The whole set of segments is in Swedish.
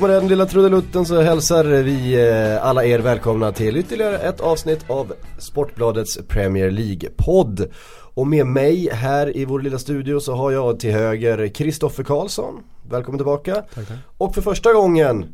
Och med den lilla trudelutten så hälsar vi eh, alla er välkomna till ytterligare ett avsnitt av Sportbladets Premier League-podd. Och med mig här i vår lilla studio så har jag till höger Kristoffer Karlsson. Välkommen tillbaka. Tack, tack. Och för första gången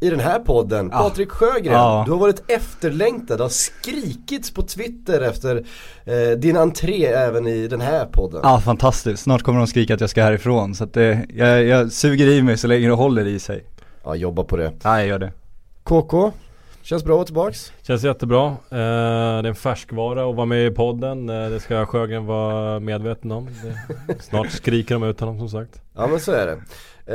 i den här podden, Ja. Patrik Sjögren. Ja. Du har varit efterlängtad, det har skrikits på Twitter efter eh, din entré även i den här podden. Ja fantastiskt, snart kommer de skrika att jag ska härifrån så att det, jag, jag suger i mig så länge det håller i sig Ja, jobba på det. Ja jag gör det KK, känns bra att vara tillbaks? Känns jättebra. Eh, det är en färskvara att vara med i podden. Eh, det ska Sjögren vara medveten om. Det, snart skriker de ut honom som sagt. Ja men så är det.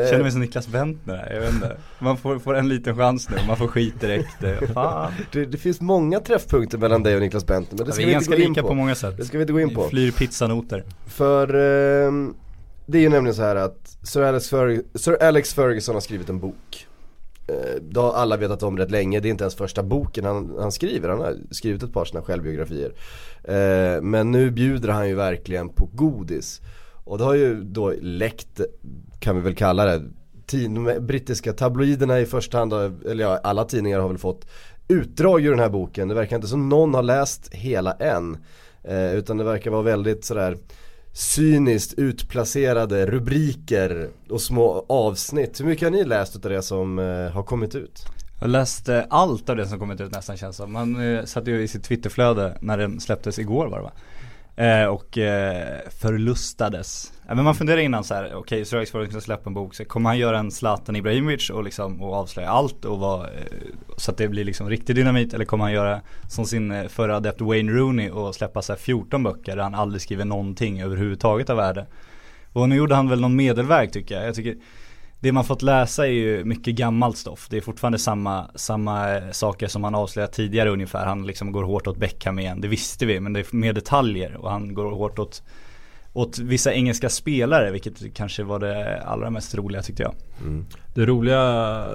Eh, Känner mig som Niklas Bentner här, jag vet inte Man får, får en liten chans nu, man får skit direkt, eh, fan det, det finns många träffpunkter mellan dig och Niklas Bentner men det ja, ska Vi vi, är inte ganska gå in lika på. på många sätt Det ska vi inte gå in Vi på. flyr pizzanoter För ehm, det är ju nämligen så här att Sir Alex, Ferg- Sir Alex Ferguson har skrivit en bok. Eh, det har alla vetat om rätt länge, det är inte ens första boken han, han skriver, han har skrivit ett par sina självbiografier. Eh, men nu bjuder han ju verkligen på godis. Och det har ju då läckt, kan vi väl kalla det, tid, de brittiska tabloiderna i första hand, eller ja, alla tidningar har väl fått utdrag ur den här boken. Det verkar inte som någon har läst hela än. Eh, utan det verkar vara väldigt sådär cyniskt utplacerade rubriker och små avsnitt. Hur mycket har ni läst av det som eh, har kommit ut? Jag läste allt av det som kommit ut nästan känns som. Man eh, satt ju i sitt Twitterflöde när den släpptes igår var det va? Eh, och eh, förlustades. Men man funderar innan så här, okej Sir Alex Ferguson släpper en bok, så kommer han göra en Zlatan Ibrahimovic och liksom och avslöja allt och vara, eh, så att det blir liksom riktig dynamit eller kommer han göra som sin förra adept Wayne Rooney och släppa så här 14 böcker där han aldrig skriver någonting överhuvudtaget av värde. Och nu gjorde han väl någon medelväg tycker jag. Jag tycker det man fått läsa är ju mycket gammalt stoff. Det är fortfarande samma, samma eh, saker som han avslöjat tidigare ungefär. Han liksom går hårt åt Beckham igen. Det visste vi, men det är mer detaljer. Och han går hårt åt, åt vissa engelska spelare, vilket kanske var det allra mest roliga tyckte jag. Mm. Det roliga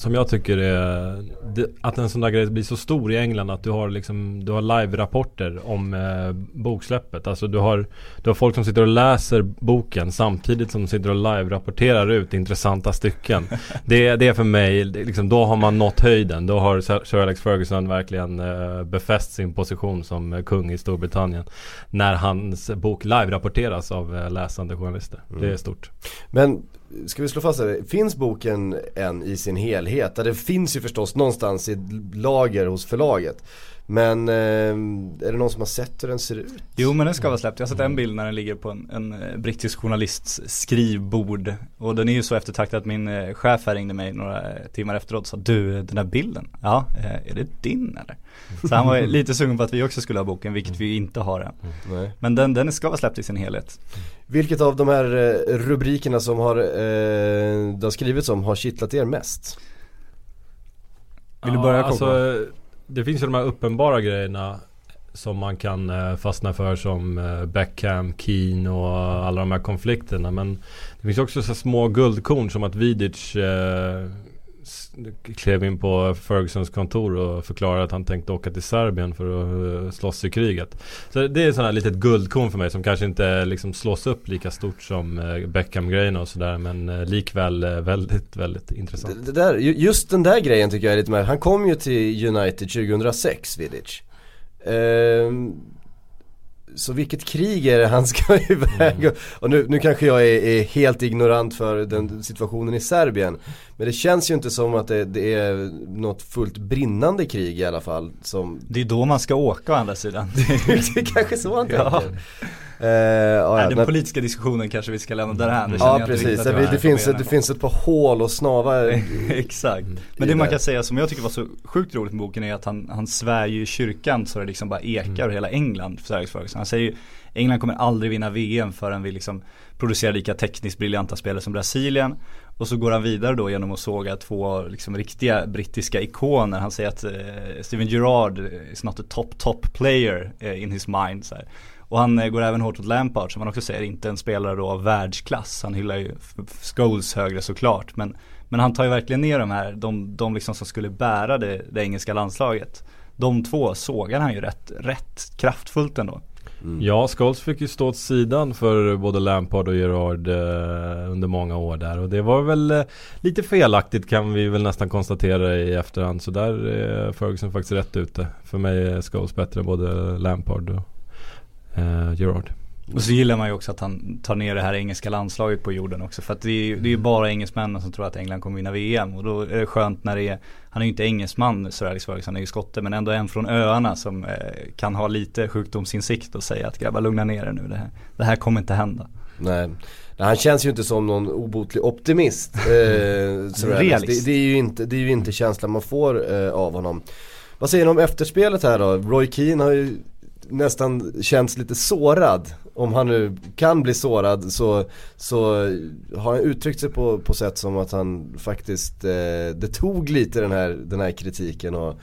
som jag tycker är att en sån där grej blir så stor i England att du har liksom Du har live-rapporter om eh, boksläppet. Alltså du har Du har folk som sitter och läser boken samtidigt som de sitter och live-rapporterar ut intressanta stycken. det, det är för mig det, liksom, Då har man nått höjden. Då har Sir Alex Ferguson verkligen eh, befäst sin position som eh, kung i Storbritannien. När hans bok live-rapporteras av eh, läsande journalister. Det är stort. Men ska vi slå fast det, finns boken än i sin helhet? Ja, det finns ju förstås någonstans i ett lager hos förlaget. Men eh, är det någon som har sett hur den ser ut? Jo men den ska vara släppt. Jag har sett en bild när den ligger på en, en eh, brittisk journalists skrivbord. Och den är ju så eftertraktad att min eh, chef här ringde mig några eh, timmar efteråt och sa Du den där bilden, ja är det din eller? Så han var lite sugen på att vi också skulle ha boken, vilket vi inte har än. Nej. Men den, den ska vara släppt i sin helhet. Vilket av de här rubrikerna som har, eh, det har skrivits om har kittlat er mest? Vill du börja, Koko? alltså, det finns ju de här uppenbara grejerna som man kan eh, fastna för som eh, Beckham, Keane och alla de här konflikterna. Men det finns också så små guldkorn som att Vidic eh, klev in på Fergusons kontor och förklarade att han tänkte åka till Serbien för att eh, slåss i kriget. Så det är ett sånt här litet guldkorn för mig som kanske inte eh, liksom slås upp lika stort som eh, Beckham-grejerna och sådär. Men likväl väldigt, väldigt intressant. Det, det där, just den där grejen tycker jag är lite mer, han kom ju till United 2006, Vidic. Ehm, så vilket krig är det han ska iväg och, och nu, nu kanske jag är, är helt ignorant för den situationen i Serbien. Men det känns ju inte som att det, det är något fullt brinnande krig i alla fall som Det är då man ska åka å andra sidan. Det är kanske så han tänker. Ja, Nej, ja, den när- politiska diskussionen kanske vi ska lämna därhän. Det känner ja precis, det, det, finns, det finns ett par hål och snava Exakt. i Men det man det. kan säga som jag tycker var så sjukt roligt med boken är att han, han svär ju i kyrkan så det liksom bara ekar över hela England för. Han säger ju England kommer aldrig vinna VM förrän vi liksom producerar lika tekniskt briljanta spelare som Brasilien. Och så går han vidare då genom att såga två liksom riktiga brittiska ikoner. Han säger att eh, Steven Gerrard is not a top top player eh, in his mind. Så här. Och han eh, går även hårt åt Lampard som han också säger inte en spelare då av världsklass. Han hyllar ju Scholes högre såklart. Men, men han tar ju verkligen ner de här, de, de liksom som skulle bära det, det engelska landslaget. De två sågar han ju rätt, rätt kraftfullt ändå. Mm. Ja, Scholes fick ju stå åt sidan för både Lampard och Gerard eh, under många år där och det var väl eh, lite felaktigt kan vi väl nästan konstatera i efterhand. Så där är Ferguson faktiskt rätt ute. För mig är Scholes bättre än både Lampard och eh, Gerard. Och så gillar man ju också att han tar ner det här engelska landslaget på jorden också. För att det är ju det är bara engelsmännen som tror att England kommer vinna VM. Och då är det skönt när det är, han är ju inte engelsman Sir Alex Ferguson, han är ju skotte. Men ändå en från öarna som eh, kan ha lite sjukdomsinsikt och säga att grabbar lugna ner er nu. Det här, det här kommer inte hända. Nej. Han känns ju inte som någon obotlig optimist. Eh, det, det, är ju inte, det är ju inte känslan man får eh, av honom. Vad säger ni om efterspelet här då? Roy Keane har ju nästan känts lite sårad. Om han nu kan bli sårad så, så har han uttryckt sig på, på sätt som att han faktiskt, eh, det tog lite den här, den här kritiken och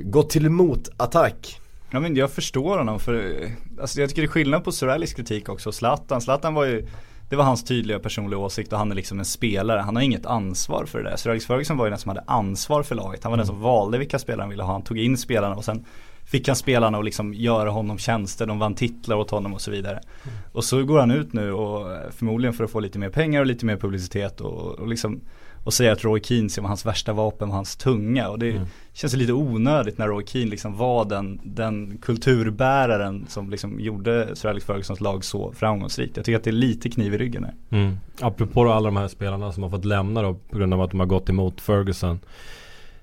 gått till motattack. Ja men jag förstår honom för, alltså jag tycker det är skillnad på Soralis kritik också. Zlatan, Zlatan var ju det var hans tydliga personliga åsikt och han är liksom en spelare. Han har inget ansvar för det där. Sir Alex Ferguson var ju den som hade ansvar för laget. Han var mm. den som valde vilka spelare han ville ha. Han tog in spelarna och sen fick han spelarna och liksom göra honom tjänster, de vann titlar åt honom och så vidare. Mm. Och så går han ut nu och förmodligen för att få lite mer pengar och lite mer publicitet och, och liksom och säga att Roy Keane var hans värsta vapen var hans tunga och det mm. känns lite onödigt när Roy Keane liksom var den, den kulturbäraren som liksom gjorde Sir Alex Fergusons lag så framgångsrikt. Jag tycker att det är lite kniv i ryggen här. Mm. Apropå alla de här spelarna som har fått lämna då på grund av att de har gått emot Ferguson.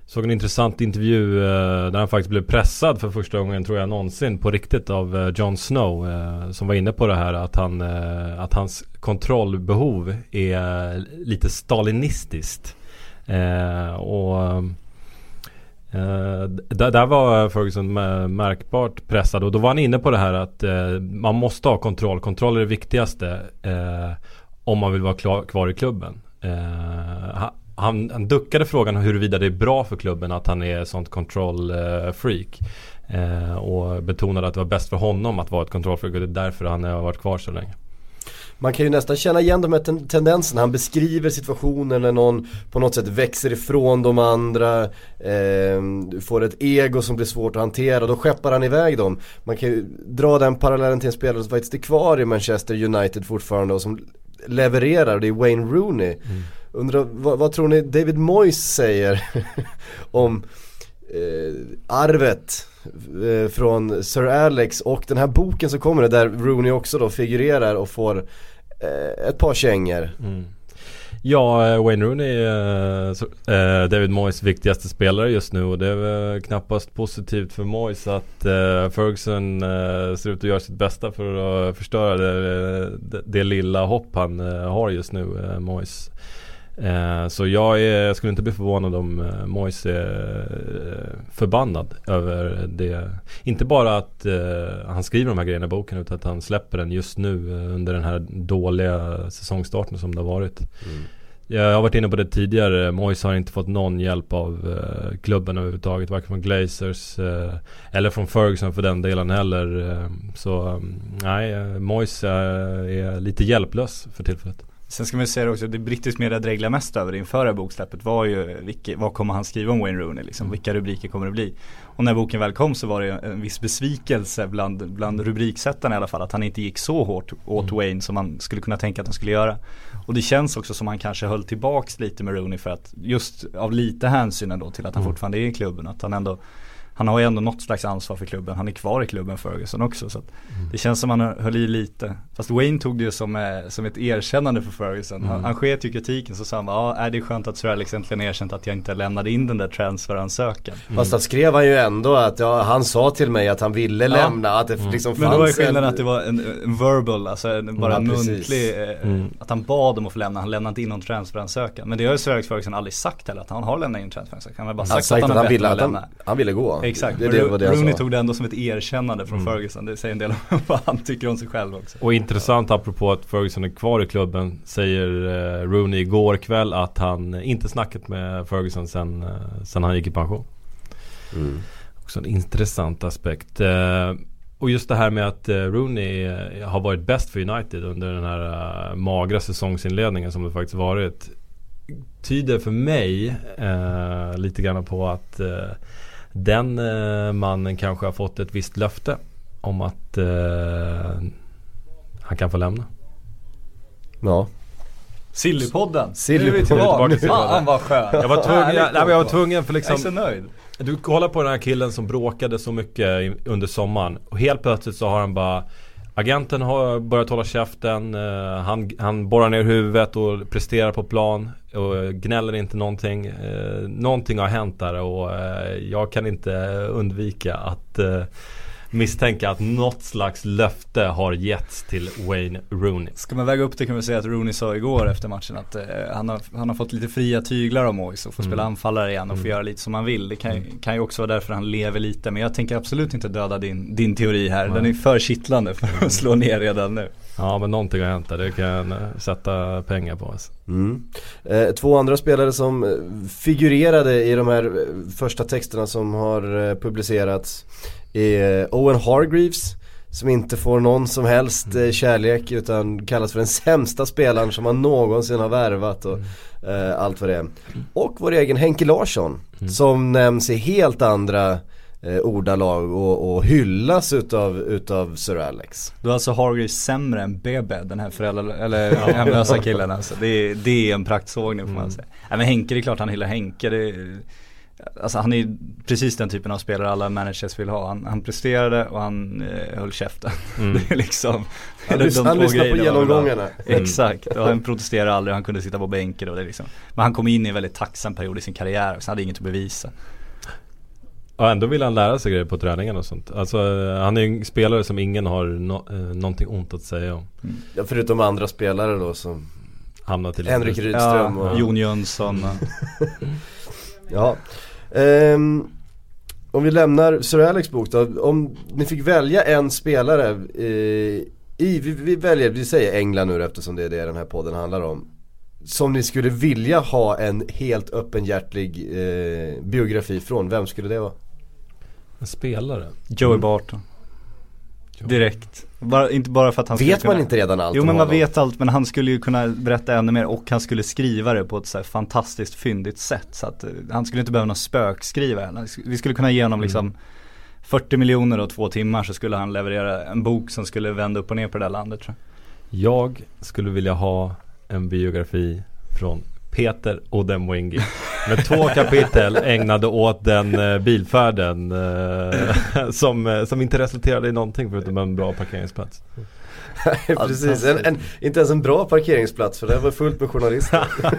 Såg en intressant intervju eh, där han faktiskt blev pressad för första gången tror jag någonsin på riktigt av eh, Jon Snow. Eh, som var inne på det här att, han, eh, att hans kontrollbehov är eh, lite stalinistiskt. Eh, och eh, där, där, var Ferguson märkbart pressad och då var han inne på det här att eh, man måste ha kontroll. Kontroll är det viktigaste eh, om man vill vara klar, kvar i klubben han, han duckade frågan huruvida det är bra för klubben att han är sånt kontrollfreak. Eh, och betonade att det var bäst för honom att vara ett kontrollfreak och det är därför han har varit kvar så länge. Man kan ju nästan känna igen de här ten tendenserna. Han beskriver situationer när någon på något sätt växer ifrån de andra. Eh, får ett ego som blir svårt att hantera. Då skeppar han iväg dem. Man kan ju dra den parallellen till en spelare som faktiskt är kvar i Manchester United fortfarande och som levererar. Det är Wayne Rooney. Mm. Undrar, vad, vad, tror ni David Moyes säger om eh, arvet eh, från Sir Alex och den här boken som kommer där Rooney också då figurerar och får eh, ett par kängor. Mm. Ja, eh, Wayne Rooney eh, är eh, David Moyes viktigaste spelare just nu och det är väl knappast positivt för Moyes att Ferguson ser ut att göra sitt bästa för att förstöra det, det, det lilla hopp han har just nu, Moyes. Eh, så jag, är, jag, skulle inte bli förvånad om eh, Moise är eh, förbannad över det. Inte bara att han skriver de här grejerna i boken utan att han släpper den just nu under den här dåliga säsongstarten som det har varit. Mm. Jag har varit inne på det tidigare. Moise har inte fått någon hjälp av klubben överhuvudtaget. Varken från Glazers eller från Ferguson för den delen heller. Så mm, nej, Moise är lite hjälplös för tillfället. Sen ska man säga också, det brittisk media dreglar mest över inför det här boksläppet var ju vilka, vad kommer han skriva om Wayne Rooney liksom, vilka rubriker kommer det bli? Och när boken väl kom så var det en viss besvikelse bland, bland rubriksättarna i alla fall att han inte gick så hårt åt mm. Wayne som man skulle kunna tänka att han skulle göra. Och det känns också som han kanske höll tillbaks lite med Rooney för att just av lite hänsyn ändå till att han mm. fortfarande är i klubben, att han ändå han har ju ändå något slags ansvar för klubben. Han är kvar i klubben Ferguson också. Så mm. Det känns som han höll i lite. Fast Wayne tog det ju som, eh, som ett erkännande för Ferguson. Mm. Han, han sket ju kritiken så sa han ja är det är skönt att Sir Alex äntligen erkänt att jag inte lämnade in den där transferansökan. Mm. Fast han skrev han ju ändå att ja, han sa till mig att han ville ja. lämna. Att det mm. liksom Men då var ju skillnaden en... att det var en, en verbal, alltså en, bara en muntlig. Eh, mm. Att han bad om att få lämna. Han lämnade inte in någon transferansökan. Men det har ju Sir Alex Ferguson aldrig sagt heller att han har lämnat in transferansökan. Han har bara sagt, sagt att han, att han ville att han, han ville gå. Exakt. Det, det var det Rooney tog det ändå som ett erkännande från mm. Ferguson. Det säger en del om vad han tycker om sig själv också. Och intressant apropå att Ferguson är kvar i klubben. Säger eh, Rooney igår kväll att han inte snackat med Ferguson sen, eh, sen han gick i pension. Mm. Också en intressant aspekt. Eh, och just det här med att Rooney har varit bäst för United under den här magra säsongsinledningen som det faktiskt varit. Tyder för mig eh, lite grann på att eh, den eh, mannen kanske har fått ett visst löfte om att eh, han kan få lämna. Ja. Sillypodden. Sillypodden. Nu är vi tillbaka. Fan vad skönt. Jag var tvungen, jag, nej, jag var tvungen för Jag är liksom så nöjd. Du kollar på den här killen som bråkade så mycket under sommaren och helt plötsligt så har han bara Agenten har börjat hålla käften, eh, han, han borrar ner huvudet och presterar på plan och gnäller inte någonting. Eh, någonting har hänt där och eh, jag kan inte undvika att eh, misstänka att något slags löfte har getts till Wayne Rooney. Ska man väga upp det kan vi säga att Rooney sa igår efter matchen att eh, han, har, han har fått lite fria tyglar av Moyes och får Mm. spela anfallare igen och får Mm. göra lite som han vill. Det kan, kan ju också vara därför han lever lite. Men jag tänker absolut inte döda din, din teori här. Den Nej. är för kittlande för att slå ner redan nu. Ja men någonting har hänt där, det kan jag eh, sätta pengar på. Alltså. Mm. Eh, två andra spelare som eh, figurerade i de här första texterna som har publicerats Owen Hargreaves som inte får någon som helst eh, kärlek utan kallas för den sämsta spelaren som man någonsin har värvat och eh, allt vad det är. Och vår egen Henke Larsson som nämns i helt andra eh, ordalag och, och hyllas utav, utav Sir Alex. Då är alltså Hargreaves sämre än Bebe, den här föräldrar, eller hemlösa killen alltså. Det är, det är en praktsågning får man Mm. säga. Nej men Henke, det är klart han hyllar Henke. Det är, alltså han är precis den typen av spelare alla managers vill ha. Han, han presterade och han eh, höll käften. Mm. Det är liksom Han, de han lyssnar på genomgångarna. Exakt, och han protesterade aldrig, han kunde sitta på bänken och det liksom. Men han kom in i en väldigt tacksam period i sin karriär och så hade inget att bevisa. Och ändå vill han lära sig grejer på träningen och sånt. Alltså han är ju en spelare som ingen har no, eh, någonting ont att säga om. Ja, förutom andra spelare då som Hamnat lite- Henrik Rydström Ja, och Jon Jönsson och Ja. Ehm, om vi lämnar Sir Alex bok då. Om ni fick välja en spelare eh, i, vi, vi väljer, vi säger England nu eftersom det är det den här podden handlar om. Som ni skulle vilja ha en helt öppenhjärtlig eh, biografi från, vem skulle det vara? En spelare. Joey Barton. Direkt. Bara, inte bara för att han skulle Vet man kunna... inte redan allt Jo men man honom? vet allt men han skulle ju kunna berätta ännu mer och han skulle skriva det på ett så här fantastiskt fyndigt sätt. Så att eh, han skulle inte behöva någon spökskriva. Vi skulle kunna ge honom liksom 40 miljoner och två timmar så skulle han leverera en bok som skulle vända upp och ner på det där landet tror jag. Jag skulle vilja ha en biografi från Peter Odemwingie. Med två kapitel ägnade åt den eh, bilfärden eh, som, eh, som inte resulterade i någonting förutom en bra parkeringsplats. Precis, en, en, inte ens en bra parkeringsplats för det var fullt med journalister.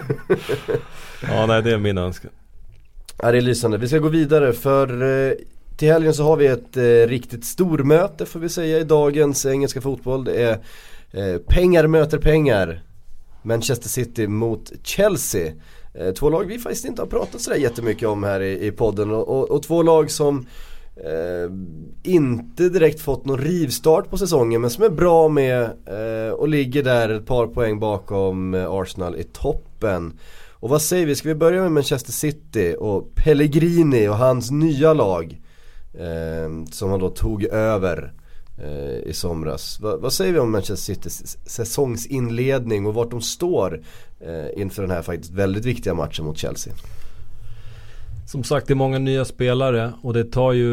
Ja nej det är min önskan. Ja det är lysande. Vi ska gå vidare för eh, till helgen så har vi ett eh, riktigt stormöte får vi säga i dagens engelska fotboll. Det är eh, pengar möter pengar. Manchester City mot Chelsea. Eh, två lag vi faktiskt inte har pratat sådär jättemycket om här i, i podden och, och, och två lag som eh, inte direkt fått någon rivstart på säsongen men som är bra med eh, och ligger där ett par poäng bakom eh, Arsenal i toppen. Och vad säger vi, ska vi börja med Manchester City och Pellegrini och hans nya lag eh, som han då tog över eh, Eh, i somras. Va, vad säger vi om Manchester Citys säsongsinledning och vart de står eh, inför den här faktiskt väldigt viktiga matchen mot Chelsea? Som sagt det är många nya spelare och det tar ju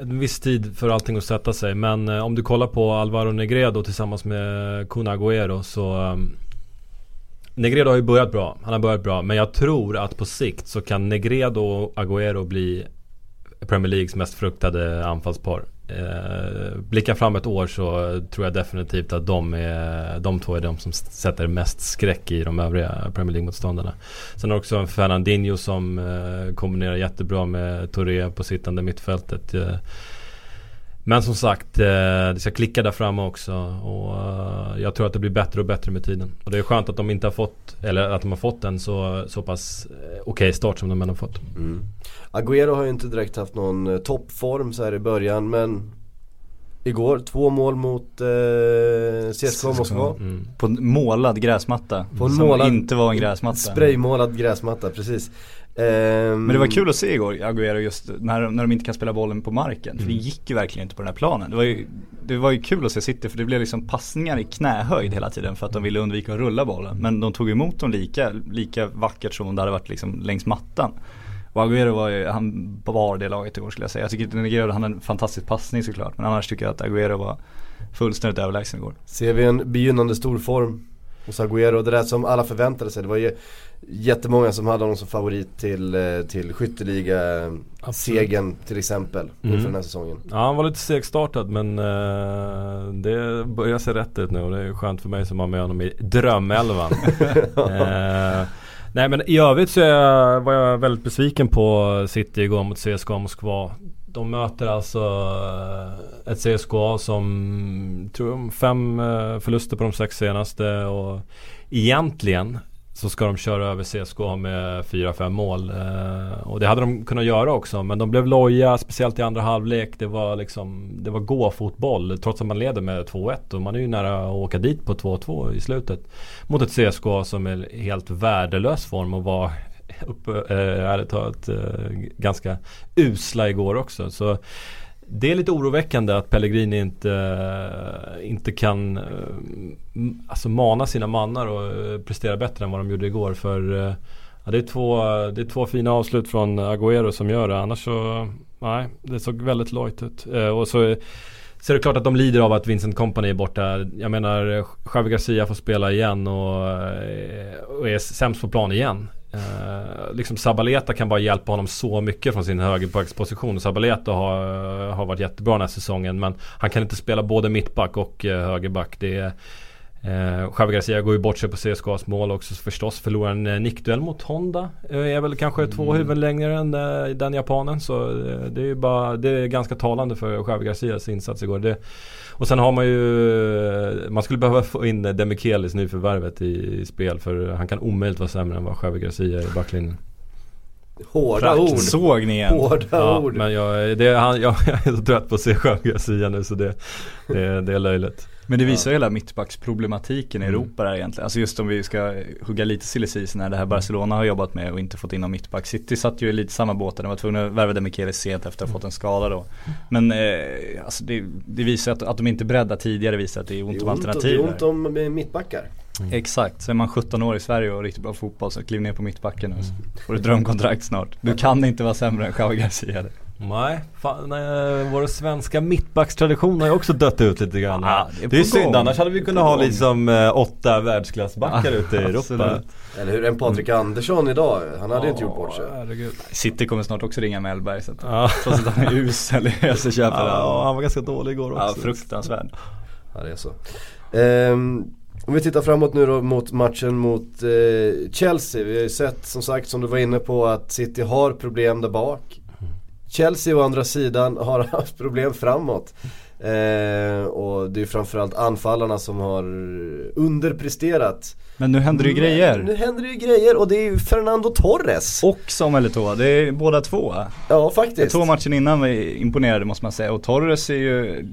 en viss tid för allting att sätta sig. Men eh, om du kollar på Alvaro Negredo tillsammans med Kun Agüero så ehm, Negredo har ju börjat bra, han har börjat bra. Men jag tror att på sikt så kan Negredo och Agüero bli Premier Leagues mest fruktade anfallspar. Eh, blickar fram ett år så tror jag definitivt att de, är, de två är de som sätter mest skräck i de övriga Premier League-motståndarna. Sen har också en Fernandinho som eh, kombinerar jättebra med Touré på sittande mittfältet. Eh, men som sagt, eh, det ska klicka där framme också och eh, jag tror att det blir bättre och bättre med tiden. Och det är skönt att de inte har fått, eller att de har fått en så, så pass okej okej start som de ändå fått. Mm. Agüero har ju inte direkt haft någon eh, toppform så här i början men Igår, två mål mot eh, CSKA Moskva. Mm. På en målad gräsmatta. På en som målad- inte var en gräsmatta. Spraymålad gräsmatta, precis. Ehm, Men det var kul att se igår, Agüero just när, när de inte kan spela bollen på marken. För det gick ju verkligen inte på den här planen. Det var ju, det var ju kul att se City för det blev liksom passningar i knähöjd hela tiden för att de ville undvika att rulla bollen. Men de tog emot dem lika, lika vackert som om det hade varit liksom längs mattan. Och Agüero var ju, han var det laget igår skulle jag säga. Jag tycker att Negredo han hade en fantastisk passning såklart. Men annars tycker jag att Agüero var fullständigt överlägsen igår. Ser vi en begynnande stor form hos Agüero? Det där som alla förväntade sig. Det var ju jättemånga som hade honom som favorit till, eh, till skytteliga-segern till exempel inför Mm. den här säsongen. Ja han var lite segstartad men eh, det börjar se rätt ut nu och det är skönt för mig som har med honom i drömelvan. eh, nej men i övrigt så jag, var jag väldigt besviken på City igår mot CSKA Moskva. De möter alltså eh, ett CSKA som tror jag fem eh, förluster på de sex senaste och egentligen så ska de köra över CSKA med 4-5 mål. Eh, och det hade de kunnat göra också. Men de blev loja, speciellt i andra halvlek. Det var liksom Det var gå-fotboll. Trots att man leder med 2-1. Och man är ju nära att åka dit på 2-2 i slutet. Mot ett CSKA som är helt värdelös form och var uppe, eh, ärligt talat eh, ganska usla igår också. Så det är lite oroväckande att Pellegrini inte, eh, inte kan eh, alltså mana sina mannar och eh, prestera bättre än vad de gjorde igår. För ja, det, är två, det är två fina avslut från Agüero som gör det. Annars så, nej, det såg väldigt lojt ut. Och så, så är det klart att de lider av att Vincent Company är borta. Jag menar, Javi Garcia får spela igen och, och är sämst på plan igen. Eh, liksom Sabaleta kan bara hjälpa honom så mycket från sin högerbacksposition. Sabaleta har, eh, har varit jättebra den här säsongen men han kan inte spela både mittback och eh, högerback. Det är, uh, Javi Garcia går ju bort sig på CSKAs mål också förstås. Förlorar en uh, nickduell mot Honda. Uh, är väl kanske två Mm. huvuden längre än uh, den japanen. Så uh, det är ju bara, det är ganska talande för Javi Garcias insats igår. Det, och sen har man ju Man skulle behöva få in Demichelis nyförvärvet i, i spel för han kan omöjligt vara sämre än vad Javi Garcia i backlinjen. Hårda ord. Såg ni igen? Hårda Ja, ord. men jag, det, han, jag, jag är så trött på att se Javi Garcia nu så det, det, det är löjligt. Men det visar ju hela mittbacksproblematiken i Mm. Europa där egentligen. Alltså just om vi ska hugga lite silly season här, det här Barcelona har jobbat med och inte fått in någon mittback. City satt ju i lite samma båt, de var tvungna att värva Demichelis sent efter att ha fått en skada då. Men eh, alltså det, det visar att, att de inte är beredda tidigare visar att det är ont Det om är ont, det alternativ. är här. ont om eh, mittbackar. Exakt, så är man 17 år i Sverige och riktigt bra fotboll så kliv ner på mittbacken och så får du drömkontrakt snart. Du kan inte vara sämre än Javi Garcia. Nej, fan, nej, vår svenska mittbackstradition har ju också dött ut lite grann. Ja, det är det är synd, gång. annars hade vi kunnat ha gång. liksom eh, åtta världsklassbackar Ja, ute i Europa. absolut. Eller hur? En Patrik Andersson idag, han hade inte gjort bort sig. Herregud. City kommer snart också ringa Mellberg så att Ja. trots att han är usel så köper Ja, han. var ganska dålig igår också. Ja, fruktansvärd. Ja det är så. Ehm, om vi tittar framåt nu då mot matchen mot eh, Chelsea. Vi har ju sett som sagt som du var inne på att City har problem där bak. Chelsea å andra sidan har haft problem framåt. Eh, och det är framförallt anfallarna som har underpresterat. Men nu händer det ju grejer. Nu händer det ju grejer och det är ju Fernando Torres. Och Samuel Eto'o, det är båda två. Ja faktiskt. Två matchen innan var imponerade måste man säga och Torres är ju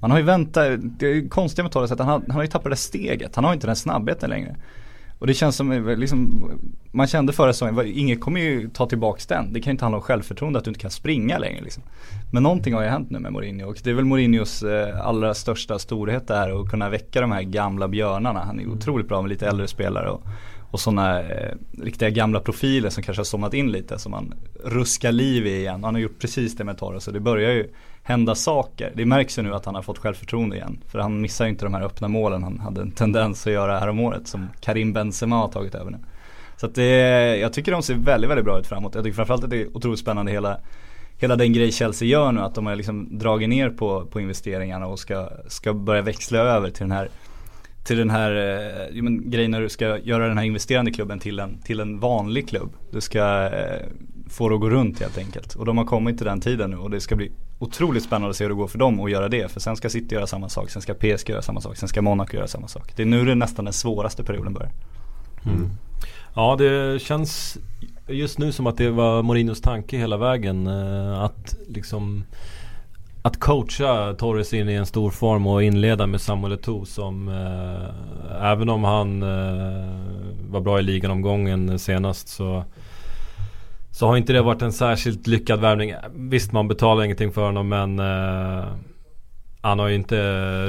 Man har ju väntat, det är ju konstigt med Torres att han har, han har ju tappat det steget, han har inte den snabbheten längre och det känns som, eh, liksom, man kände förra säsongen, ingen kommer ju ta tillbaks den Det kan ju inte handla om självförtroende att du inte kan springa längre liksom. Men någonting har ju hänt nu med Mourinho och det är väl Mourinhos eh, allra största storhet det här att kunna väcka de här gamla björnarna Han är otroligt bra med lite äldre spelare och och sådana eh, riktiga gamla profiler som kanske har somnat in lite som man ruskar liv i igen. Han har gjort precis det med Torres så det börjar ju hända saker. Det märks ju nu att han har fått självförtroende igen. För han missar ju inte de här öppna målen han hade en tendens att göra här om året som Karim Benzema har tagit över nu. Så att det, jag tycker de ser väldigt, väldigt bra ut framåt. Jag tycker framförallt att det är otroligt spännande hela Hela den grej Chelsea gör nu, att de har liksom dragit ner på, på investeringarna och ska, ska börja växla över till den här till den här eh, men, grejen när du ska göra den här investerande klubben till en, till en vanlig klubb. Du ska eh, få det att gå runt helt enkelt. Och de har kommit till den tiden nu och det ska bli otroligt spännande att se hur det går för dem att göra det. För sen ska City göra samma sak, sen ska PSG göra samma sak, sen ska Monaco göra samma sak. Det är nu det nästan den svåraste perioden börjar. Mm. Ja det känns just nu som att det var Morinos tanke hela vägen. eh, Att liksom att coacha Torres in i en stor form och inleda med Samuel Eto'o som eh, Även om han eh, var bra i liganomgången senast så Så har inte det varit en särskilt lyckad värvning. Visst man betalar ingenting för honom men eh, Han har ju inte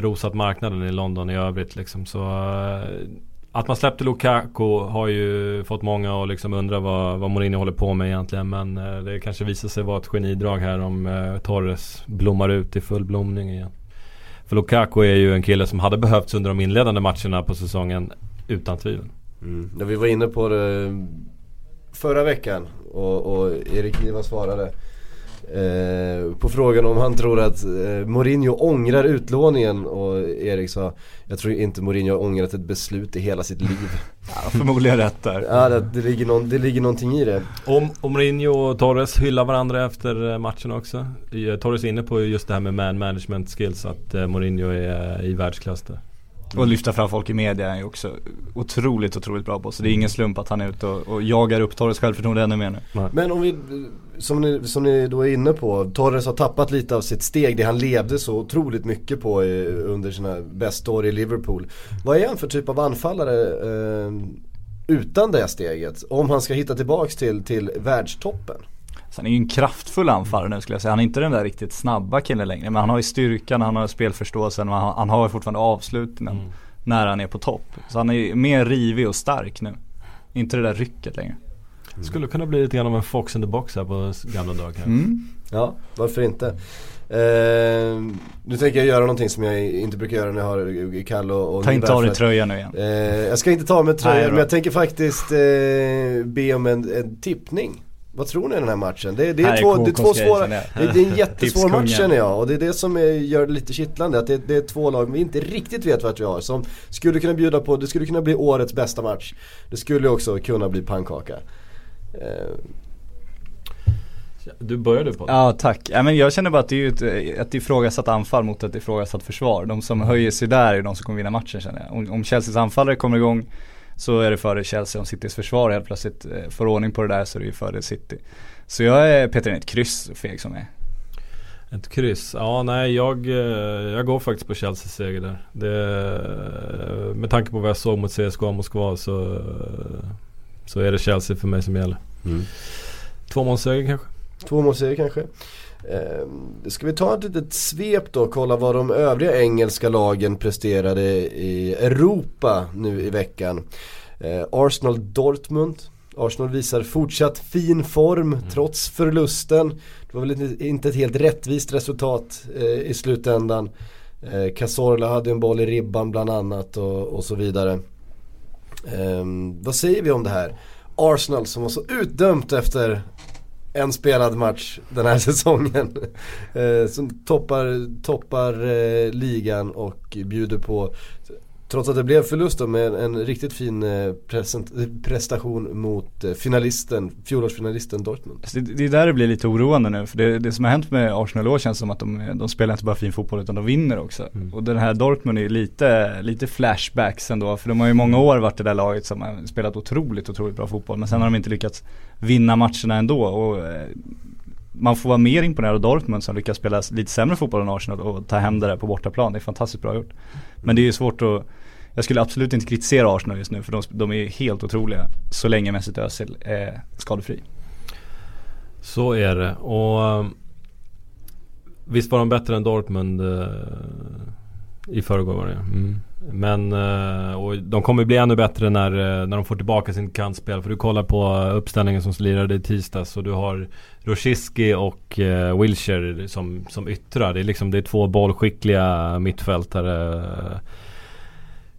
rosat marknaden i London i övrigt liksom så eh, att man släppte Lukaku har ju fått många att liksom undra vad, vad Mourinho håller på med egentligen. Men eh, det kanske visar sig vara ett genidrag här om eh, Torres blommar ut i full blomning igen. För Lukaku är ju en kille som hade behövts under de inledande matcherna på säsongen utan tvivel. Mm. Ja, vi var inne på det förra veckan och, och Erik Niva svarade eh, på frågan om han tror att eh, Mourinho ångrar utlåningen och Erik sa Jag tror inte Mourinho har ångrat ett beslut i hela sitt liv Ja, förmodligen rätt där. Ja det, det, ligger någon, det ligger någonting i det Om, om Mourinho och Torres hyllar varandra efter eh, matchen också. I- Torres är inne på just det här med man management skills att eh, Mourinho är i världsklass där. Och lyfta fram folk i media är ju också otroligt, otroligt bra på. Så det är ingen slump att han är ute och, och jagar upp Torres självförtroende ännu mer nu. Men om vi, som ni, som ni då är inne på, Torres har tappat lite av sitt steg, det han levde så otroligt mycket på i, under sina bästa år i Liverpool. Vad är han för typ av anfallare eh, utan det steget? Om han ska hitta tillbaks till, till världstoppen? Så han är ju en kraftfull anfallare nu skulle jag säga. Han är inte den där riktigt snabba killen längre. Men han har ju styrkan, han har spelförståelsen och han, han har fortfarande avslutningen Mm. när han är på topp. Så han är ju mer rivig och stark nu. Inte det där rycket längre. Skulle kunna bli lite grann av en fox in the box här på gamla dagar. Mm. Ja, varför inte? Eh, nu tänker jag göra någonting som jag inte brukar göra när jag har Kalle och, och Ta inte av dig tröjan nu igen. Eh, jag ska inte ta med Nej, tröjan men jag tänker faktiskt eh, be om en, en tippning. Vad tror ni i den här matchen? Det, det, Här är, är två, det är två svåra, det, det är en jättesvår match känner jag och det är det som är, gör det lite kittlande. Att det, det är två lag vi inte riktigt vet vart vi har. Som skulle kunna bjuda på, det skulle kunna bli årets bästa match. Det skulle också kunna bli pannkaka. Eh, Du började på det. Ja tack. Ja, men jag känner bara att det är ju ett, ett ifrågasatt anfall mot ett ifrågasatt försvar. De som höjer sig där är de som kommer vinna matchen känner jag. Om, om Chelseas anfallare kommer igång så är det före Chelsea. Om Citys försvar helt plötsligt eh, får ordning på det där så är det ju före City. Så jag är Peter in ett kryss feg som är. Ett kryss. Ja, nej jag, eh, jag går faktiskt på Chelseas seger där. Det, med tanke på vad jag såg mot CSKA Moskva så, så är det Chelsea för mig som gäller. mm. Tvåmålsseger kanske? Två målserier kanske. Eh, ska vi ta ett litet svep då och kolla vad de övriga engelska lagen presterade i Europa nu i veckan. Eh, Arsenal Dortmund. Arsenal visar fortsatt fin form trots förlusten. Det var väl inte- ett helt rättvist resultat eh, i slutändan. Eh, Cazorla hade en boll i ribban bland annat och, och så vidare. Ehm, vad säger vi om det här? Arsenal som var så utdömt efter en spelad match den här säsongen. Eh, som toppar, toppar eh, ligan och bjuder på Trots att det blev förlust då, med en, en riktigt fin eh, present, prestation mot eh, finalisten, fjolårsfinalisten Dortmund. Så det, det är där det blir lite oroande nu. För det, det som har hänt med Arsenal år känns som att de, de spelar inte bara fin fotboll utan de vinner också. Mm. Och den här Dortmund är lite, lite flashbacks ändå. För de har ju många år varit det där laget som har spelat otroligt, otroligt bra fotboll. Men sen har de inte lyckats vinna matcherna ändå. Och, eh, man får vara mer imponerad av Dortmund som lyckas spela lite sämre fotboll än Arsenal och ta hem det där på bortaplan. Det är fantastiskt bra gjort. Men det är ju svårt att jag skulle absolut inte kritisera Arsenal just nu för de, de är helt otroliga så länge Mesut Özil är eh, skadefri. Så är det. Och eh, visst var de bättre än Dortmund eh, i förrgår var det mm. Men eh, och de kommer bli ännu bättre när, eh, när de får tillbaka sin kantspel. För du kollar på uppställningen som lirade i tisdags och du har Roshiski och eh, Wilshire som, som yttrar. Det är liksom det är två bollskickliga mittfältare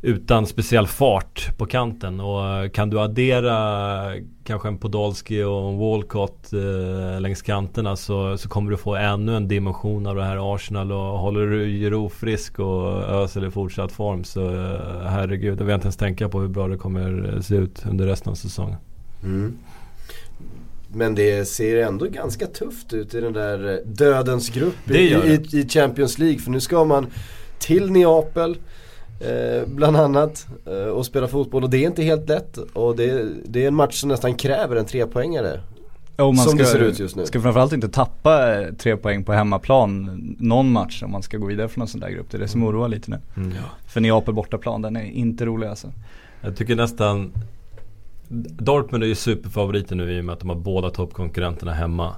utan speciell fart på kanten och eh, kan du addera kanske en Podolski och en Walcott eh, längs kanterna så, så kommer du få ännu en dimension av det här Arsenal och håller du Giroud frisk och Özil i fortsatt form så eh, herregud, jag vill inte ens tänka på hur bra det kommer eh, se ut under resten av säsongen. Mm. Men det ser ändå ganska tufft ut i den där eh, dödens grupp i, i, i Champions League. För nu ska man till Neapel eh, bland annat eh, och spela fotboll och det är inte helt lätt. Och det, det är en match som nästan kräver en trepoängare. Och man Som ska, det ser ut just nu. Ska framförallt inte tappa eh, tre poäng på hemmaplan någon match om man ska gå vidare från en sån där grupp. Det är det som oroar lite nu. För Neapel bortaplan, den är inte rolig alltså. Jag tycker nästan Dortmund är ju superfavoriter nu i och med att de har båda toppkonkurrenterna hemma.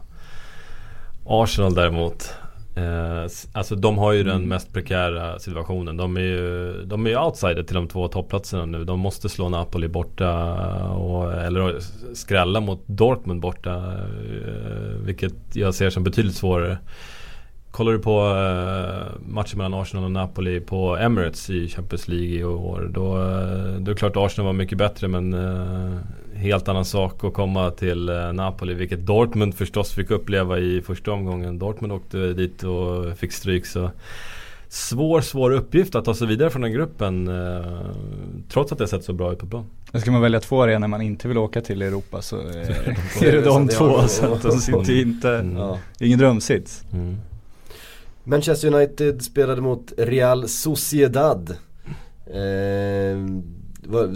Arsenal däremot Eh, alltså de har ju den mest prekära situationen. De är ju, de är ju outsider till de två topplatserna nu. De måste slå Napoli borta och, eller skrälla mot Dortmund borta. Eh, vilket jag ser som betydligt svårare. Kollar du på uh, matchen mellan Arsenal och Napoli på Emirates i Champions League i år. Då, uh, då är det klart att Arsenal var mycket bättre men uh, helt annan sak att komma till uh, Napoli. Vilket Dortmund förstås fick uppleva i första omgången. Dortmund åkte dit och fick stryk. Så svår, svår uppgift att ta sig vidare från den gruppen. Uh, trots att det sett så bra ut på plan. Ska man välja två arenor man inte vill åka till i Europa så är det de två. Så att de sitter inte, mm. ingen drömsits. Mm. Manchester United spelade mot Real Sociedad. Eh, var,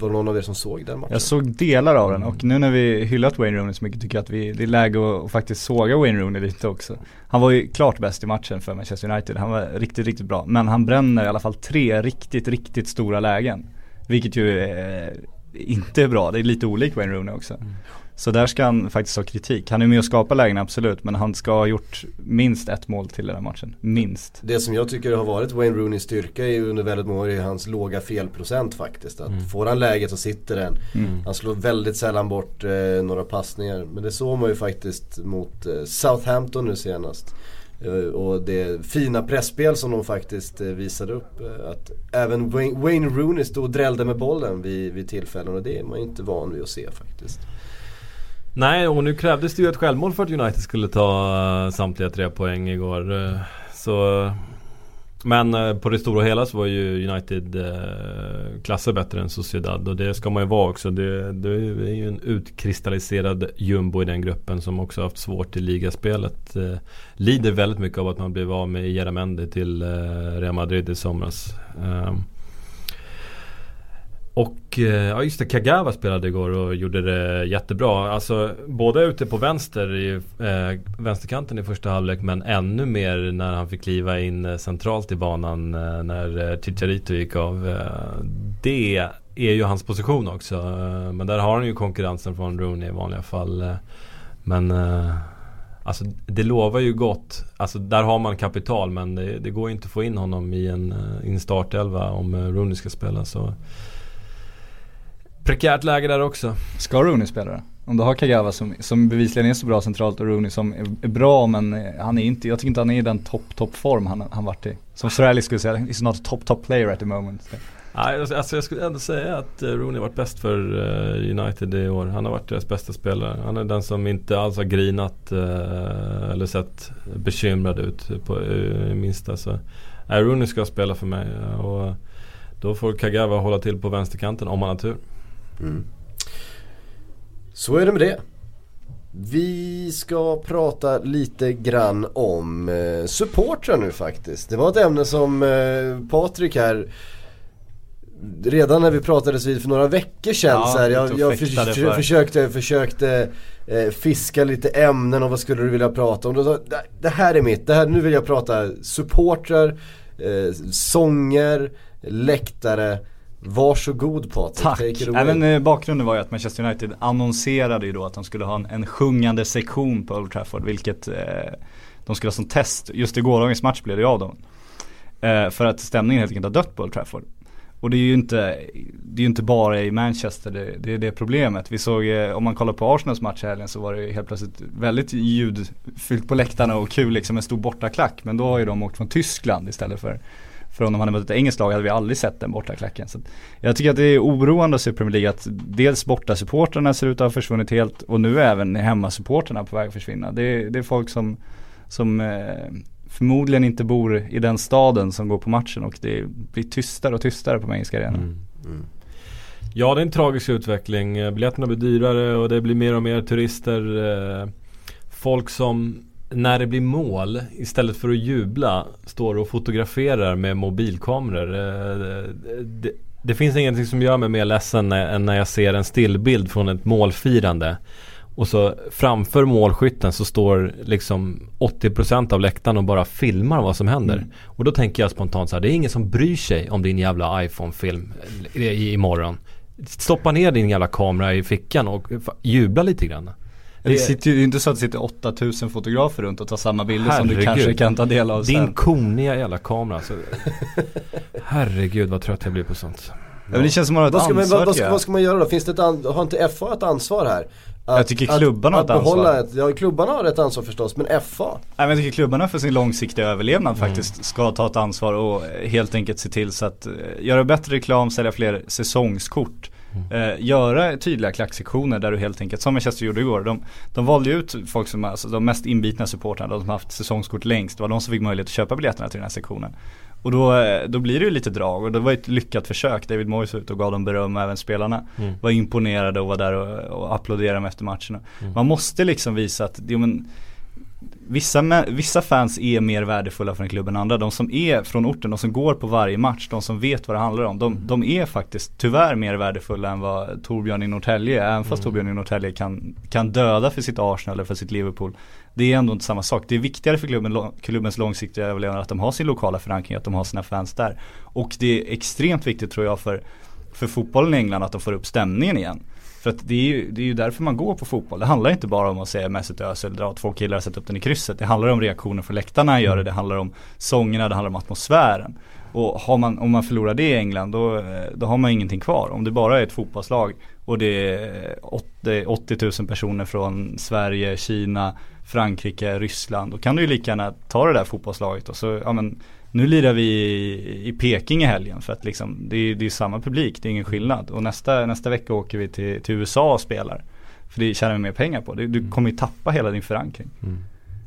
var det någon av er som såg den matchen? Jag såg delar av den och nu när vi hyllat Wayne Rooney så mycket tycker jag att vi, det är läge att faktiskt såga Wayne Rooney lite också. Han var ju klart bäst i matchen för Manchester United, han var riktigt, riktigt bra. Men han bränner i alla fall tre riktigt, riktigt stora lägen. Vilket ju eh, inte är bra, det är lite olikt Wayne Rooney också. Mm. Så där ska han faktiskt ha kritik. Han är med och skapar lägen absolut men han ska ha gjort minst ett mål till den här matchen. Minst. Det som jag tycker har varit Wayne Rooneys styrka är under väldigt många år är hans låga felprocent faktiskt. Att mm. Får han läget så sitter den. Mm. Han slår väldigt sällan bort eh, några passningar. Men det såg man ju faktiskt mot eh, Southampton nu senast. Eh, och det fina pressspel som de faktiskt eh, visade upp. Eh, att även Wayne, Wayne Rooney stod och drällde med bollen vid, vid tillfällen och det är man ju inte van vid att se faktiskt. Nej, och nu krävdes det ju ett självmål för att United skulle ta eh, samtliga tre poäng igår. Eh, så men eh, på det stora hela så var ju United klasser bättre än Sociedad och det ska man ju vara också. Det, det är ju en utkristalliserad jumbo i den gruppen som också haft svårt i ligaspelet. Lider väldigt mycket av att man blev av med Jeramendi till Real Madrid i somras. Ehm, och eh, ja just det, Kagawa spelade igår och gjorde det jättebra. Alltså både ute på vänster i eh, vänsterkanten i första halvlek men ännu mer när han fick kliva in eh, centralt i banan eh, när eh, Chicharito gick av. Eh, det är ju hans position också. Eh, men där har han ju konkurrensen från Rooney i vanliga fall. Eh. men Alltså det lovar ju gott. Alltså där har man kapital men det, det går ju inte att få in honom i en, i en startelva om Rooney ska spela. Så Prekärt läge där också. Ska Rooney spela då? Om du har Kagawa som, som bevisligen är så bra centralt och Rooney som är, är bra men han är inte, jag tycker inte han är i den topp, topp form han, han varit i. Som Sir skulle säga, he's not a top, top player at the moment. Nej, alltså, alltså jag skulle ändå säga att eh, Rooney har varit bäst för uh, United i år. Han har varit deras bästa spelare. Han är den som inte alls har grinat eller sett bekymrad ut på minsta. Så, Rooney ska spela för mig. och då får Kagawa hålla till på vänsterkanten om han har tur. Mm. Så är det med det. Vi ska prata lite grann om eh, supportrar nu faktiskt. Det var ett ämne som eh, Patrik här Redan när vi pratades vid för några veckor sedan ja, så här, jag, jag för, för. försökte, försökte eh, fiska lite ämnen och vad skulle du vilja prata om. Då, det, det här är mitt, det här, nu vill jag prata supportrar, eh, sånger, läktare Varsågod Patrik, Tack. take it away. Även eh, bakgrunden var ju att Manchester United annonserade ju då att de skulle ha en, en sjungande sektion på Old Trafford vilket eh, de skulle ha som test. Just i gårdagens match blev det av dem. Eh, för att stämningen helt enkelt har dött på Old Trafford. Och det är ju inte, det är ju inte bara i Manchester det, det är det problemet. Vi såg, eh, om man kollar på Arsenals match i helgen så var det helt plötsligt väldigt ljudfyllt på läktarna och kul liksom en stor bortaklack. Men då har ju de åkt från Tyskland istället för för om de hade mött ett engelskt lag hade vi aldrig sett den bortaklacken. Så jag tycker att det är oroande att se Premier League att dels bortasupportrarna ser ut att ha försvunnit helt och nu är även hemmasupportrarna på väg att försvinna. Det är, det är folk som, som eh, förmodligen inte bor i den staden som går på matchen och det blir tystare och tystare på engelska arenorna. Mm. Mm. Ja det är en tragisk utveckling. Eh, biljetterna blir dyrare och det blir mer och mer turister. Eh, folk som när det blir mål, istället för att jubla, står och fotograferar med mobilkameror. Eh, det, det finns ingenting som gör mig mer ledsen än när jag ser en stillbild från ett målfirande. Och så framför målskytten så står liksom 80% av läktaren och bara filmar vad som händer. Mm. Och då tänker jag spontant så här, det är ingen som bryr sig om din jävla iPhone-film imorgon. Stoppa ner din jävla kamera i fickan och jubla lite grann. Det sitter ju inte så att det sitter 8000 fotografer runt och tar samma bilder som du Herregud. kanske kan ta del av Din sen. koniga jävla kamera alltså. Herregud vad trött jag blir på sånt. Ja, men det känns som man har ett Vad ska, man, ansvar vad, vad, ska, vad ska man göra då? Finns det ett an, har inte FA ett ansvar här? Att, Jag tycker klubbarna har att, ett att behålla ansvar. Ett, ja, klubbarna har ett ansvar förstås, men FA? Nej, men jag tycker klubbarna för sin långsiktiga överlevnad Mm. faktiskt ska ta ett ansvar och helt enkelt se till så att eh, göra bättre reklam, sälja fler säsongskort. Eh, göra tydliga klacksektioner där du helt enkelt, som Manchester gjorde igår, de, de valde ut folk som, alltså de mest inbitna supportrarna, de som haft säsongskort längst, det var de som fick möjlighet att köpa biljetterna till den här sektionen. Och då, eh, då blir det ju lite drag och det var ett lyckat försök. David Moyes ute och gav dem beröm och även spelarna Mm. var imponerade och var där och, och applåderade efter matcherna. Mm. Man måste liksom visa att, jo, men, Vissa, vissa fans är mer värdefulla för en klubb än andra. De som är från orten, de som går på varje match, de som vet vad det handlar om. De, de är faktiskt tyvärr mer värdefulla än vad Torbjörn i Norrtälje är. Även fast Mm. Torbjörn i Norrtälje kan, kan döda för sitt Arsenal eller för sitt Liverpool. Det är ändå inte samma sak. Det är viktigare för klubben, klubbens långsiktiga överlevnad att de har sin lokala förankring, att de har sina fans där. Och det är extremt viktigt tror jag för, för fotbollen i England att de får upp stämningen igen. För att det är, ju, det är ju därför man går på fotboll. Det handlar inte bara om att säga Mesut Özil, dra två killar och sätta upp den i krysset. Det handlar om reaktioner från läktarna när han gör det, det handlar om sångerna, det handlar om atmosfären. Och har man, om man förlorar det i England då, eh, då har man ingenting kvar. Om det bara är ett fotbollslag och det är 80, 80 000 personer från Sverige, Kina, Frankrike, Ryssland. Då kan du ju lika gärna ta det där fotbollslaget och så, ja men nu lirar vi i, i Peking i helgen för att liksom det är, det är samma publik, det är ingen skillnad. Och nästa, nästa vecka åker vi till, till USA och spelar. För det tjänar vi mer pengar på. Du, du kommer ju tappa hela din förankring. Mm.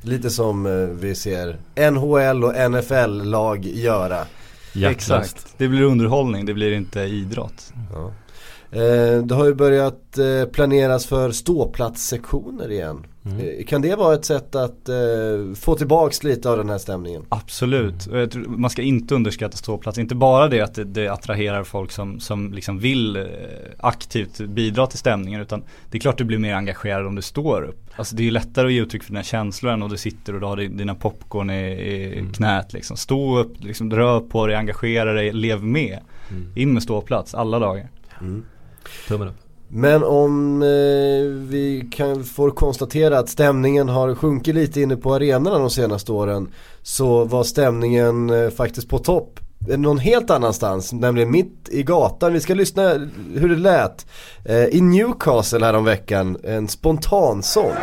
Lite som eh, vi ser NHL och NFL-lag göra. Hjärtlöst. Det blir underhållning, det blir inte idrott. Ja. Eh, det har ju börjat eh, planeras för ståplatssektioner igen. Mm. Eh, kan det vara ett sätt att få tillbaks lite av den här stämningen? Absolut, man ska inte underskatta ståplats. Inte bara det att det, attraherar folk som, som liksom vill aktivt bidra till stämningen utan det är klart du blir mer engagerad om du står upp. Alltså det är ju lättare att ge uttryck för dina känslor än om du sitter och du har di- dina popcorn i, i Mm. knät liksom. Stå upp, liksom, rör på dig, engagera dig, lev med. Mm. In med ståplats alla dagar. Tummen upp. Men om eh, vi kan, får konstatera att stämningen har sjunkit lite inne på arenorna de senaste åren så var stämningen eh, faktiskt på topp eh, någon helt annanstans, nämligen mitt i gatan. Vi ska lyssna hur det lät eh, i Newcastle här om veckan en spontansång.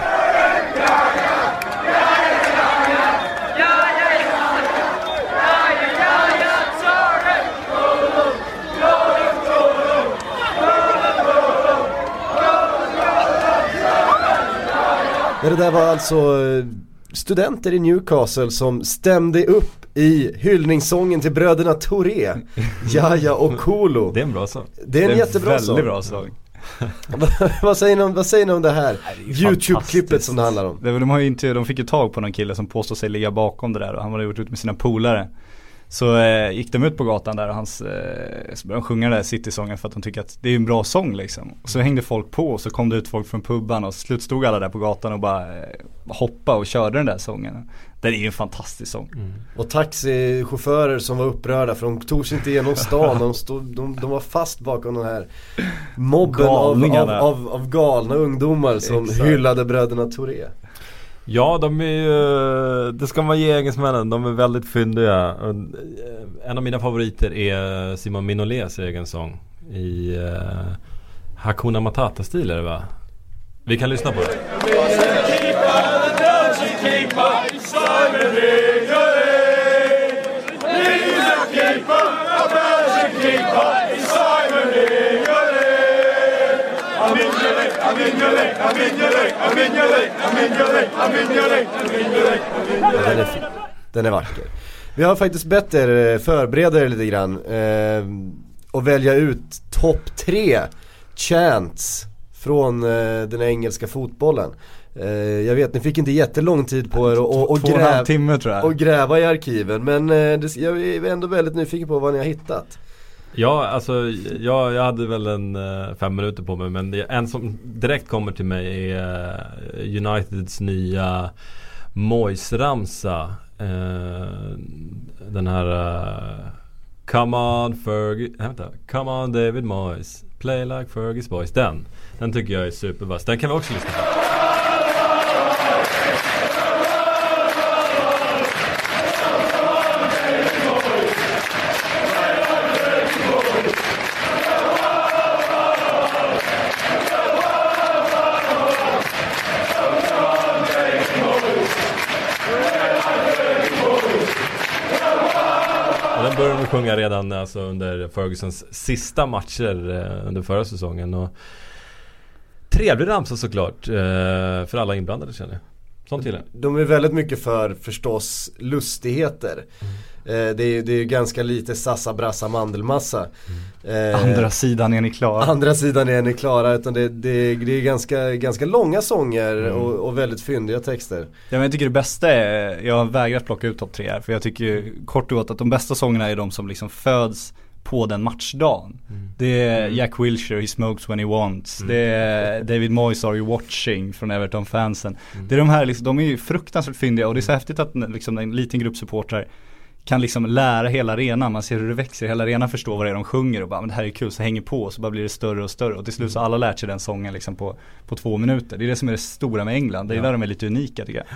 Men det där var alltså eh, studenter i Newcastle som stämde upp i hyllningssången till bröderna Touré, Jaja och Kolo. Det är en bra sak. Det är en jättebra väldigt sång. bra sång. vad, säger ni om, vad säger ni om det här det är YouTube-klippet som det handlar om? Det, de, har ju inte, de fick ju tag på någon kille som påstår sig ligga bakom det där och han hade gjort ut med sina polare. Så eh, gick de ut på gatan där och hans, eh, så började de sjunga den där City-sången för att de tycker att det är en bra sång liksom. Och så hängde folk på och så kom det ut folk från pubban och slut stod alla där på gatan och bara eh, hoppa och körde den där sången. Det är ju en fantastisk sång. Mm. Och taxichaufförer som var upprörda för de tog sig inte igenom stan, de, stod, de, de var fast bakom den här mobben av, av, av, av galna ungdomar som Exakt. hyllade bröderna Touré. Ja, de är ju, det ska man ge engelsmännen, de är väldigt fyndiga. En av mina favoriter är Simon Minolets egen sång i uh, Hakuna Matata-stil är det va? Vi kan lyssna på det. Den är fin. Den är vacker. Vi har faktiskt bett er eh, förbereda er lite grann eh, och välja ut topp tre chants från eh, den engelska fotbollen. Eh, jag vet, ni fick inte jättelång tid på er att och, och och gräv, och gräva i arkiven men det, jag är ändå väldigt nyfiken på vad ni har hittat. Ja, alltså jag, jag hade väl en eh, fem minuter på mig men det, en som direkt kommer till mig är eh, Uniteds nya Moise-ramsa. Eh, den här eh, Come on Fergie, nej vänta, Come on David Moyes, Play like Fergies boys. Den, den tycker jag är supervass. Den kan vi också lyssna på. Sjunga redan alltså, under Fergusons sista matcher eh, under förra säsongen. Och trevlig ramsa såklart eh, för alla inblandade känner jag. Sånt gillar De är väldigt mycket för förstås lustigheter. Mm. Eh, det, är, det är ganska lite sassa brassa mandelmassa. Mm. Eh, andra sidan är ni klara. Andra sidan är ni klara. Utan det, det, det är ganska, ganska långa sånger mm. och, och, väldigt fyndiga texter. Ja, men jag tycker det bästa är, jag har vägrat plocka ut topp tre här. För jag tycker kort och gott att de bästa sångerna är de som liksom föds på den matchdagen. Mm. Det är mm. Jack Wilshere, He Smokes When He Wants. Mm. Det är David Moyes, Are You Watching från Everton-fansen. Mm. Det är de här, liksom, de är ju fruktansvärt fyndiga och det är så häftigt att liksom, en liten grupp supportrar kan liksom lära hela arenan, man ser hur det växer, hela arenan förstår vad det är de sjunger och bara men det här är kul, så hänger på och så bara blir det större och större och till slut så har alla lärt sig den sången liksom på, på två minuter. Det är det som är det stora med England, det är ja. där de är lite unika tycker jag.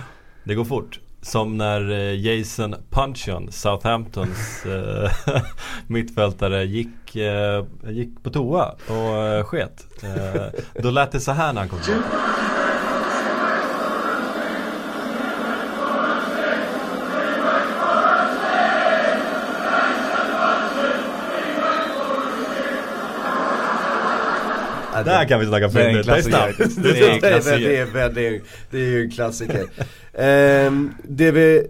Det går fort. Som när eh, Jason Puncheon, Southamptons äh, mittfältare, gick, äh, gick på toa och sket. då lät det så här när han kom tillbaka. Där kan vi snacka fyndigt, det är snabbt. Det är Det är ju en klassiker. um, det vi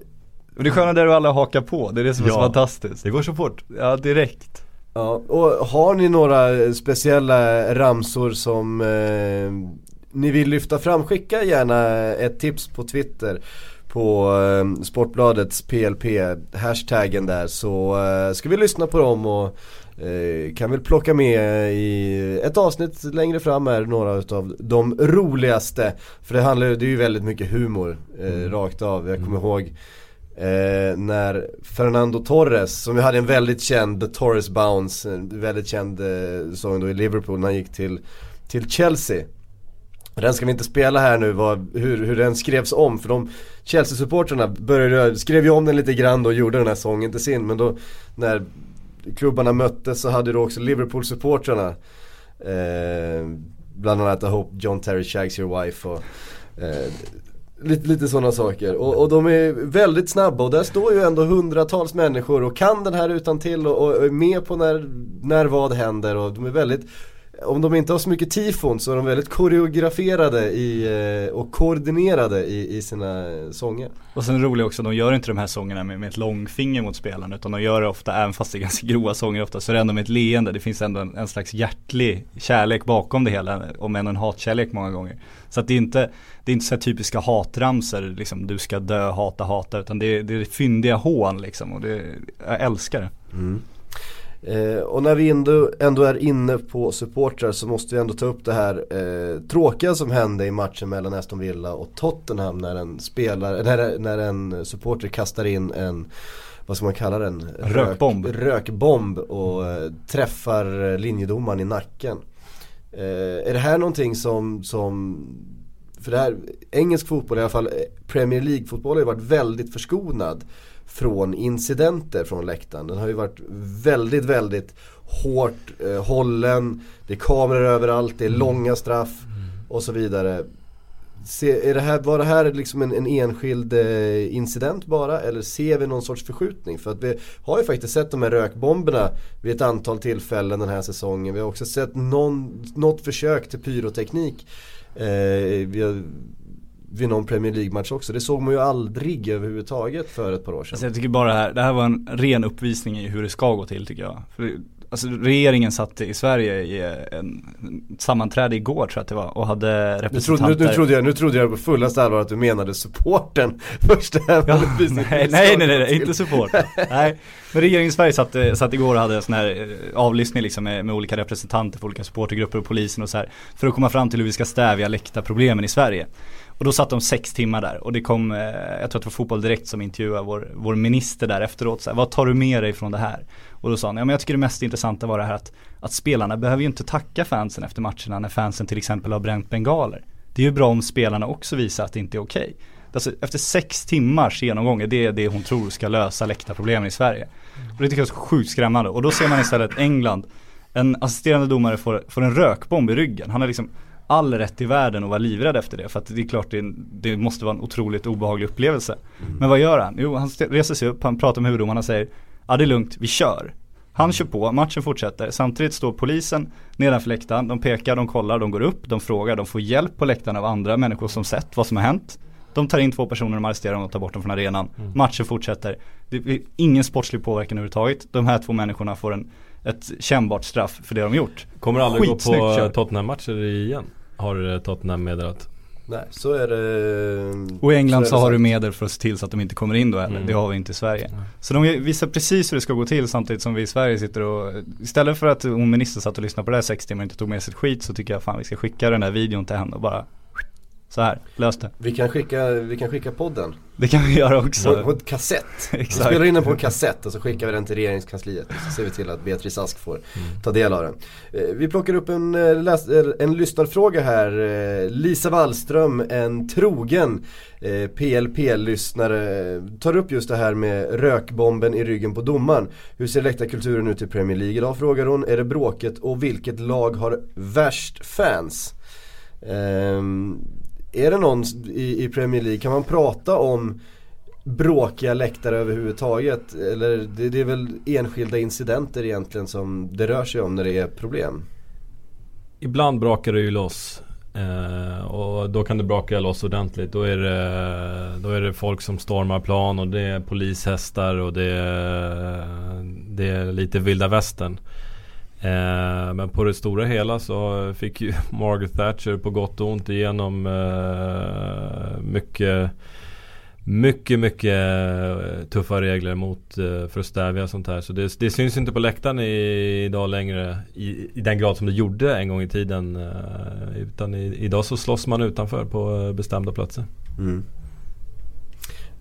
men det är sköna där du alla hakar på, det är det som är så fantastiskt. Det går så fort. Ja, direkt. Ja, och har ni några speciella ramsor som eh, ni vill lyfta fram? Skicka gärna ett tips på Twitter på eh, Sportbladets PLP, hashtaggen där så eh, ska vi lyssna på dem och kan väl plocka med i ett avsnitt längre fram är några utav de roligaste. För det handlar det är ju väldigt mycket humor eh, mm. rakt av. Jag kommer mm. ihåg eh, när Fernando Torres, som ju hade en väldigt känd The Torres Bounce, en väldigt känd eh, sång då i Liverpool när han gick till, till Chelsea. Den ska vi inte spela här nu, vad, hur, hur den skrevs om för de Chelsea-supportrarna skrev ju om den lite grann då och gjorde den här sången till sin men då när klubbarna möttes så hade du också Liverpool-supportrarna eh, Bland annat I hope John Terry shags your wife och eh, Lite, lite sådana saker. Och, och, de är väldigt snabba och där står ju ändå hundratals människor och kan den här utan till och, och är med på när, när vad händer och de är väldigt om de inte har så mycket tifon så är de väldigt koreograferade i, eh, och koordinerade i, i sina sånger. Och sen är det roliga också, de gör inte de här sångerna med, med ett långfinger mot spelarna utan de gör det ofta, även fast det är ganska grova sånger ofta, så är det ändå med ett leende. Det finns ändå en, en slags hjärtlig kärlek bakom det hela, om än en hatkärlek många gånger. Så att det är inte, det är inte så typiska hatramser, liksom du ska dö, hata, hata, utan det är, det är fyndiga hån liksom och det, jag älskar det. Mm. Eh, och när vi ändå, ändå, är inne på supportrar så måste vi ändå ta upp det här eh, tråkiga som hände i matchen mellan Aston Villa och Tottenham när en spelare, när, när en supporter kastar in en vad ska man kalla den? Rökbomb. Rök, rökbomb och eh, träffar linjedomaren i nacken. Eh, är det här någonting som, som för det här, engelsk fotboll i alla fall, eh, Premier League-fotboll har ju varit väldigt förskonad från incidenter från läktaren. Den har ju varit väldigt, väldigt hårt eh, hållen. Det är kameror överallt, det är mm. långa straff mm. och så vidare. Se, är det här, var det här liksom en, en enskild eh, incident bara eller ser vi någon sorts förskjutning? För att vi har ju faktiskt sett de här rökbomberna vid ett antal tillfällen den här säsongen. Vi har också sett någon, något försök till pyroteknik. Eh, vi har vid någon Premier League-match också. Det såg man ju aldrig överhuvudtaget för ett par år sedan. Alltså jag tycker bara det här, det här var en ren uppvisning i hur det ska gå till tycker jag. För, alltså regeringen satt i Sverige i en, sammanträde igår tror jag att det var och hade representanter. Nu, trodde, nu, nu, trodde jag, nu trodde jag på fullaste allvar att du menade supporten först ja, nej, nej, nej, nej, nej, inte support. nej. Men regeringen i Sverige satt, satt igår och hade en sån här eh, avlyssning liksom med, med olika representanter för olika supportergrupper och polisen och så här. För att komma fram till hur vi ska stävja läktarproblemen i Sverige. Och då satt de sex timmar där och det kom, eh, jag tror att det var Fotboll Direkt som intervjuade vår, vår minister där efteråt. Så här, vad tar du med dig från det här? Och då sa han, ja men jag tycker det mest intressanta var det här att, att spelarna behöver ju inte tacka fansen efter matcherna när fansen till exempel har bränt bengaler. Det är ju bra om spelarna också visar att det inte är okej. Okay. Alltså, efter sex timmars genomgång, det är det hon tror ska lösa läktarproblemen i Sverige. Och det tycker jag är sjukt skrämmande. Och då ser man istället England, en assisterande domare får, får en rökbomb i ryggen. Han har liksom all rätt i världen att vara livrädd efter det. För att det är klart det, det måste vara en otroligt obehaglig upplevelse. Mm. Men vad gör han? Jo, han reser sig upp, han pratar med huvuddomaren och säger ja det är lugnt, vi kör. Han kör på, matchen fortsätter. Samtidigt står polisen nedanför läktaren. De pekar, de kollar, de går upp, de frågar, de får hjälp på läktaren av andra människor som sett vad som har hänt. De tar in två personer, de arresterar dem och tar bort dem från arenan. Mm. Matchen fortsätter. Det är ingen sportslig påverkan överhuvudtaget. De här två människorna får en, ett kännbart straff för det de gjort. Kommer aldrig gå på Tottenham-matcher igen. Har Tottenham meddelat. Nej, så är det Och i England så, så har du medel för att se till så att de inte kommer in då heller. Mm. Det har vi inte i Sverige. Mm. Så de visar precis hur det ska gå till samtidigt som vi i Sverige sitter och Istället för att hon ministern satt och lyssnade på det här sex timmar och inte tog med sig ett skit så tycker jag fan vi ska skicka den där videon till henne och bara så här, lös det. Vi kan skicka, vi kan skicka podden. Det kan vi göra också. På, på ett kassett. Vi spelar in den på en kassett och så skickar vi den till regeringskansliet. Så ser vi till att Beatrice Ask får mm. ta del av den. Eh, vi plockar upp en, eh, läs, eh, en lyssnarfråga här. Lisa Wallström, en trogen PLP-lyssnare, tar upp just det här med rökbomben i ryggen på domaren. Hur ser läktarkulturen ut i Premier League idag frågar hon. Är det bråket och vilket lag har värst fans? Um, är det någon i, i Premier League, kan man prata om bråkiga läktare överhuvudtaget? Eller det, det, är väl enskilda incidenter egentligen som det rör sig om när det är problem? Ibland brakar det ju loss. Eh, och då kan det braka loss ordentligt. Då är, det, då är det folk som stormar plan och det är polishästar och det är, det är lite vilda västern. Eh, men på det stora hela så fick ju Margaret Thatcher på gott och ont igenom eh, mycket mycket, mycket eh, tuffa regler mot eh, för att stävja sånt här. Så det, det syns inte på läktaren i, idag längre i, i, den grad som det gjorde en gång i tiden. Eh, utan i, idag så slåss man utanför på bestämda platser. Mm.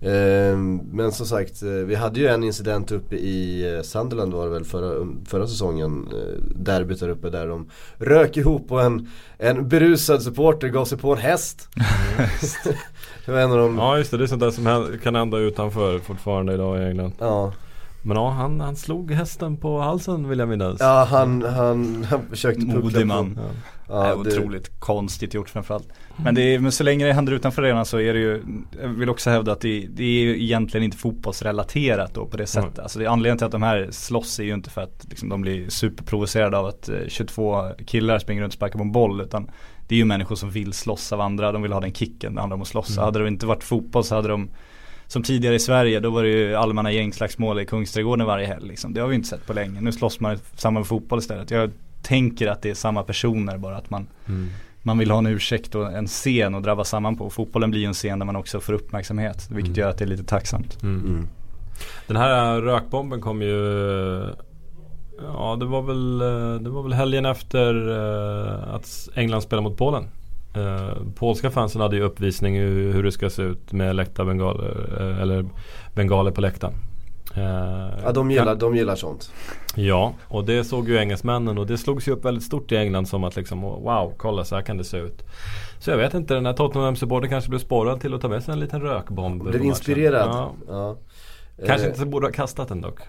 Ehm, men som sagt, eh, vi hade ju en incident uppe i eh, Sunderland var det väl förra, förra säsongen. Eh, derbyt där uppe där de rök ihop och en, en berusad supporter gav sig på en häst. det var en av de... Ja just det, det är sånt där som kan hända utanför fortfarande idag i England. Ja. Men ja, han, han slog hästen på halsen vill jag minnas. Ja, han, han, han försökte Modig man. Ja. Ja, det... Otroligt konstigt gjort framförallt. Men, det är, men så länge det händer utanför arenan så är det ju, jag vill också hävda att det, det är ju egentligen inte fotbollsrelaterat då på det sättet. Mm. Alltså det, anledningen till att de här slåss är ju inte för att liksom, de blir superprovocerade av att 22 eh, killar springer runt och sparkar på en boll. Utan det är ju människor som vill slåss av andra, de vill ha den kicken, det handlar om att slåss. Mm. Hade det inte varit fotboll så hade de som tidigare i Sverige, då var det ju allmänna gängslagsmål i Kungsträdgården varje helg liksom. Det har vi inte sett på länge. Nu slåss man samma med fotboll istället. Jag tänker att det är samma personer bara att man mm. Man vill ha en ursäkt och en scen att drabba samman på. Fotbollen blir ju en scen där man också får uppmärksamhet. Vilket mm. gör att det är lite tacksamt. Mm. mm. Den här rökbomben kom ju Ja det var väl, det var väl helgen efter eh, att England spelade mot Polen. Eh, polska fansen hade ju uppvisning i hur det ska se ut med läktarbengaler eh, eller bengaler på läktaren. Eh, ja de gillar, de gillar sånt. Ja och det såg ju engelsmännen och det slogs ju upp väldigt stort i England som att liksom wow kolla så här kan det se ut. Så jag vet inte den här Tottenham-supporten kanske blev sporrad till att ta med sig en liten rökbomb. Blev inspirerad. Ja. ja. Kanske inte borde ha kastat den dock.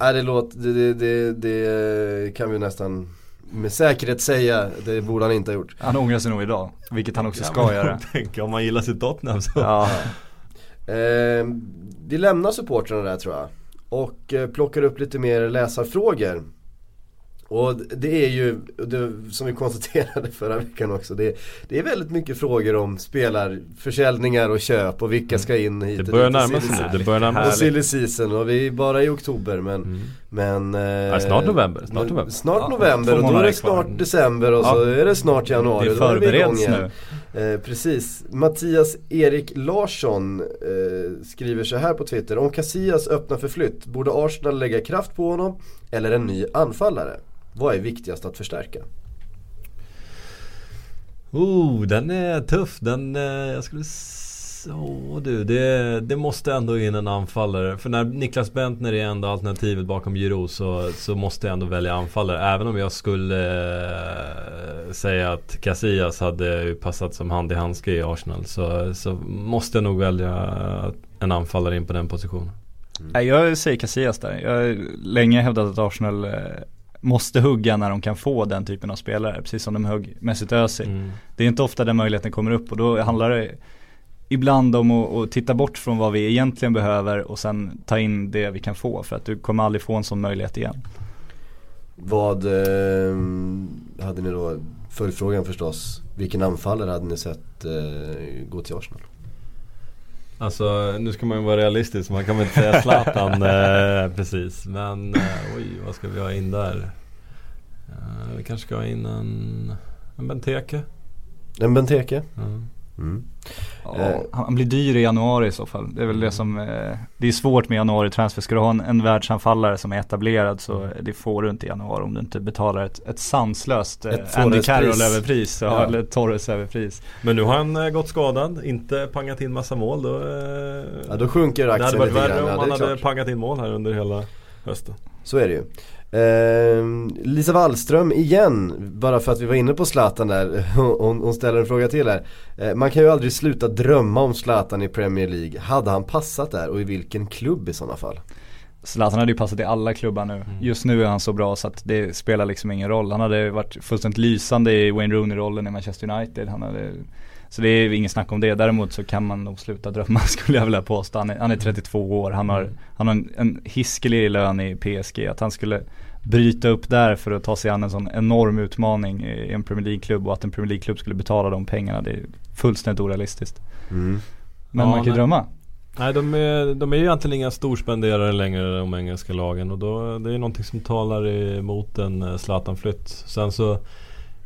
Nej det låter, det, det, det kan vi nästan med säkerhet säga, det borde han inte ha gjort. Han ångrar sig nog idag, vilket han också ja, ska göra. Tänk om man gillar sitt Tottenham så. Ja. Eh, vi lämnar supportrarna där tror jag. Och eh, plockar upp lite mer läsarfrågor. Och det är ju, det, som vi konstaterade förra veckan också, det, det, är väldigt mycket frågor om spelarförsäljningar och köp och vilka ska in hit. Det börjar närma sig nu, det börjar närma sig. Och silly season och vi är bara i oktober men, mm. men eh, ja, Snart november, snart november. Snart ja, november och då är det snart kvar. december och ja. så är det snart januari. Det förbereds nu. Eh, precis. Mattias Erik Larsson eh, skriver så här på Twitter. Om Casillas öppnar för flytt, borde Arsenal lägga kraft på honom eller en ny anfallare? Vad är viktigast att förstärka? Oh, den är tuff. Den, eh, jag skulle så du, det, det måste ändå in en anfallare. För när Niklas Bentner är enda alternativet bakom Giroud så, så måste jag ändå välja anfallare. Även om jag skulle eh, säga att Casillas hade passat som hand i handske i Arsenal så, så måste jag nog välja en anfallare in på den positionen. Mm. Jag säger Casillas där. Jag har länge hävdat att Arsenal eh, måste hugga när de kan få den typen av spelare. Precis som de högg Mesut Özil. Mm. Det är inte ofta den möjligheten kommer upp och då handlar det ibland om att, att titta bort från vad vi egentligen behöver och sen ta in det vi kan få för att du kommer aldrig få en sån möjlighet igen. Vad eh, hade ni då, följdfrågan förstås, vilken anfallare hade ni sett eh, gå till Arsenal? Alltså nu ska man ju vara realistisk, man kan väl inte säga Zlatan eh, precis. Men eh, oj, vad ska vi ha in där? Eh, vi kanske ska ha in en, en Benteke. En Benteke? Mm. Mm. Ja, Eh. han blir dyr i januari i så fall. Det är väl det som, eh, det är svårt med januari transfer. Ska du ha en, en världsanfallare som är etablerad så det får du inte i januari om du inte betalar ett, ett sanslöst eh, Ett Andy. Carroll överpris. Ja. Eller Torres överpris. Men nu har han gått skadad, inte pangat in massa mål. Då, Ja då sjunker det hade aktien varit lite värre om han hade klart. pangat in mål här under hela hösten. Så är det ju. Eh, Lisa Wallström igen, bara för att vi var inne på Zlatan där, hon, hon ställer en fråga till här. Eh, man kan ju aldrig sluta drömma om Zlatan i Premier League. Hade han passat där och i vilken klubb i sådana fall? Zlatan hade ju passat i alla klubbar nu. Just nu är han så bra så att det spelar liksom ingen roll. Han hade varit fullständigt lysande i Wayne Rooney-rollen i Manchester United. Han hade, så det är ingen snack om det. Däremot så kan man nog sluta drömma skulle jag vilja påstå. Han är, han är 32 år, han har, han har en, en hiskelig lön i PSG. Att han skulle bryta upp där för att ta sig an en sån enorm utmaning i en Premier League-klubb och att en Premier League-klubb skulle betala de pengarna. Det är fullständigt orealistiskt. Mm. Men Ja, man kan ju nej. drömma. Nej de är, de är ju egentligen inga storspenderare längre de engelska lagen och då, det är någonting som talar emot en eh, Zlatan-flytt. Sen så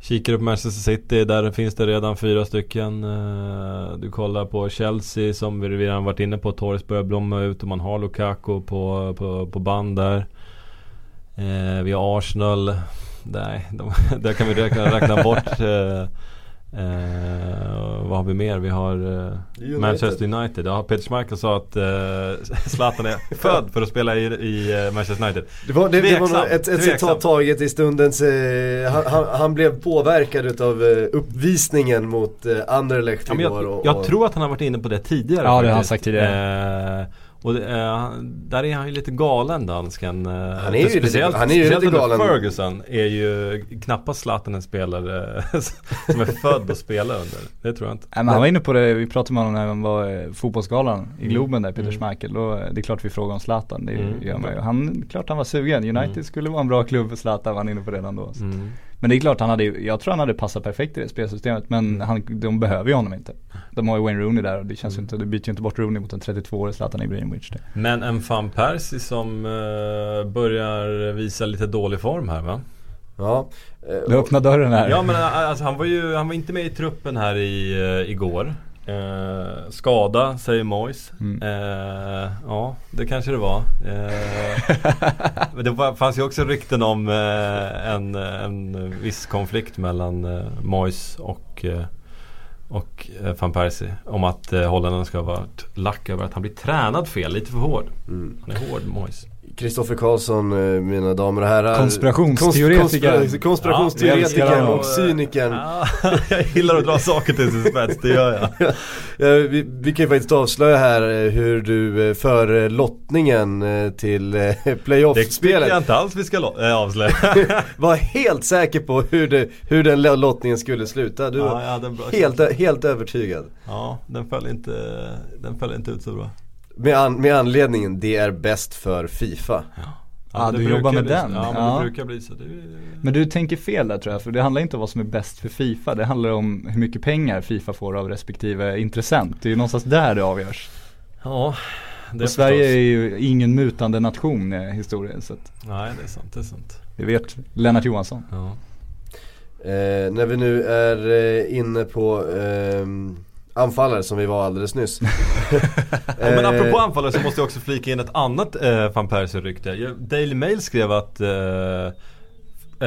Kikar du på Manchester City, där finns det redan fyra stycken. Eh, Du kollar på Chelsea som vi redan varit inne på. Torres börjar blomma ut och man har Lukaku på, på, på band där. Eh, Vi har Arsenal. Nej, de, där kan vi räkna, räkna bort. Eh, eh, vad har vi mer? Vi har eh. Manchester United. Ja, Peter Schmeichel sa att eh, Zlatan är född för att spela i, i eh, Manchester United. Det var, det, det var ett, ett citat taget i stundens, eh, han, han, han blev påverkad utav eh, uppvisningen mot eh, Anderlecht Ja, igår. jag, och, jag och, tror att han har varit inne på det tidigare Ja, det har han sagt tidigare. Eh, och det, eh, där är han ju lite galen dansken. Eh, Han är ju speciellt, han är ju lite galen. Ferguson är ju knappast Zlatan en spelare som är född att spela under. Det tror jag inte. Nej men han var inne på det, vi pratade med honom när han var eh, fotbollsgalan i Mm. Globen där, Peter Mm. Schmeichel. Då, eh, det är klart vi frågar om Zlatan, det Mm. gör man ju. Han, klart han var sugen. United Mm. skulle vara en bra klubb för Zlatan var han inne på redan då. Så. Mm. Men det är klart han hade, jag tror han hade passat perfekt i det spelsystemet men Mm. han, de behöver ju honom inte. De har ju Wayne Rooney där och det känns ju inte, du byter ju inte bort Rooney mot en 32-årig Zlatan Ibrahimovic. Det. Men en van Persie som eh, börjar visa lite dålig form här va? ja, eh, Du öppnar dörren här. Ja men eh, alltså, han var ju han var inte med i truppen här i, eh, igår. Eh, skada säger Moyes. Mm. Eh, ja det kanske det var. Eh, men det fanns ju också rykten om eh, en, en viss konflikt mellan eh, Moyes och eh, och eh, van Persie om att eh, holländarna ska ha varit lack över att han blir tränad fel, lite för hård. mm. Han är hård Moyes. Kristoffer Karlsson, eh, mina damer och herrar. Konspirationsteoretiker. Konspira- konspirationsteoretikern vi älskar och cynikern. Ja, jag gillar att dra saker till sin spets, det gör jag. Ja, vi, vi kan ju faktiskt avslöja här eh, hur du eh, för eh, lottningen eh, till eh, Det jag playoff-spelet inte alls vi ska äh, avslöja. var helt säker på hur, det, hur den lo- lottningen skulle sluta. Du Ja, var helt, helt övertygad. Ja, den föll inte, den föll inte ut så bra. Med, an, med anledningen, det är bäst för Fifa. Ah, men det du brukar jobbar med den. Ja, men Ja. det brukar bli så. Det är... Men du tänker fel där tror jag, för det handlar inte om vad som är bäst för Fifa. Det handlar om hur mycket pengar Fifa får av respektive intressent. Det är ju någonstans där det avgörs. Ja, det Och Sverige förstås. är ju ingen mutande nation i historien så att Nej, det är sant, det är sant. det vet Lennart Johansson. Ja. Eh, när vi nu är eh, inne på ehm, anfallare som vi var alldeles nyss. Ja, men Eh, apropå anfallare så måste jag också flika in ett annat eh, van Persie-rykte. Daily Mail skrev att eh,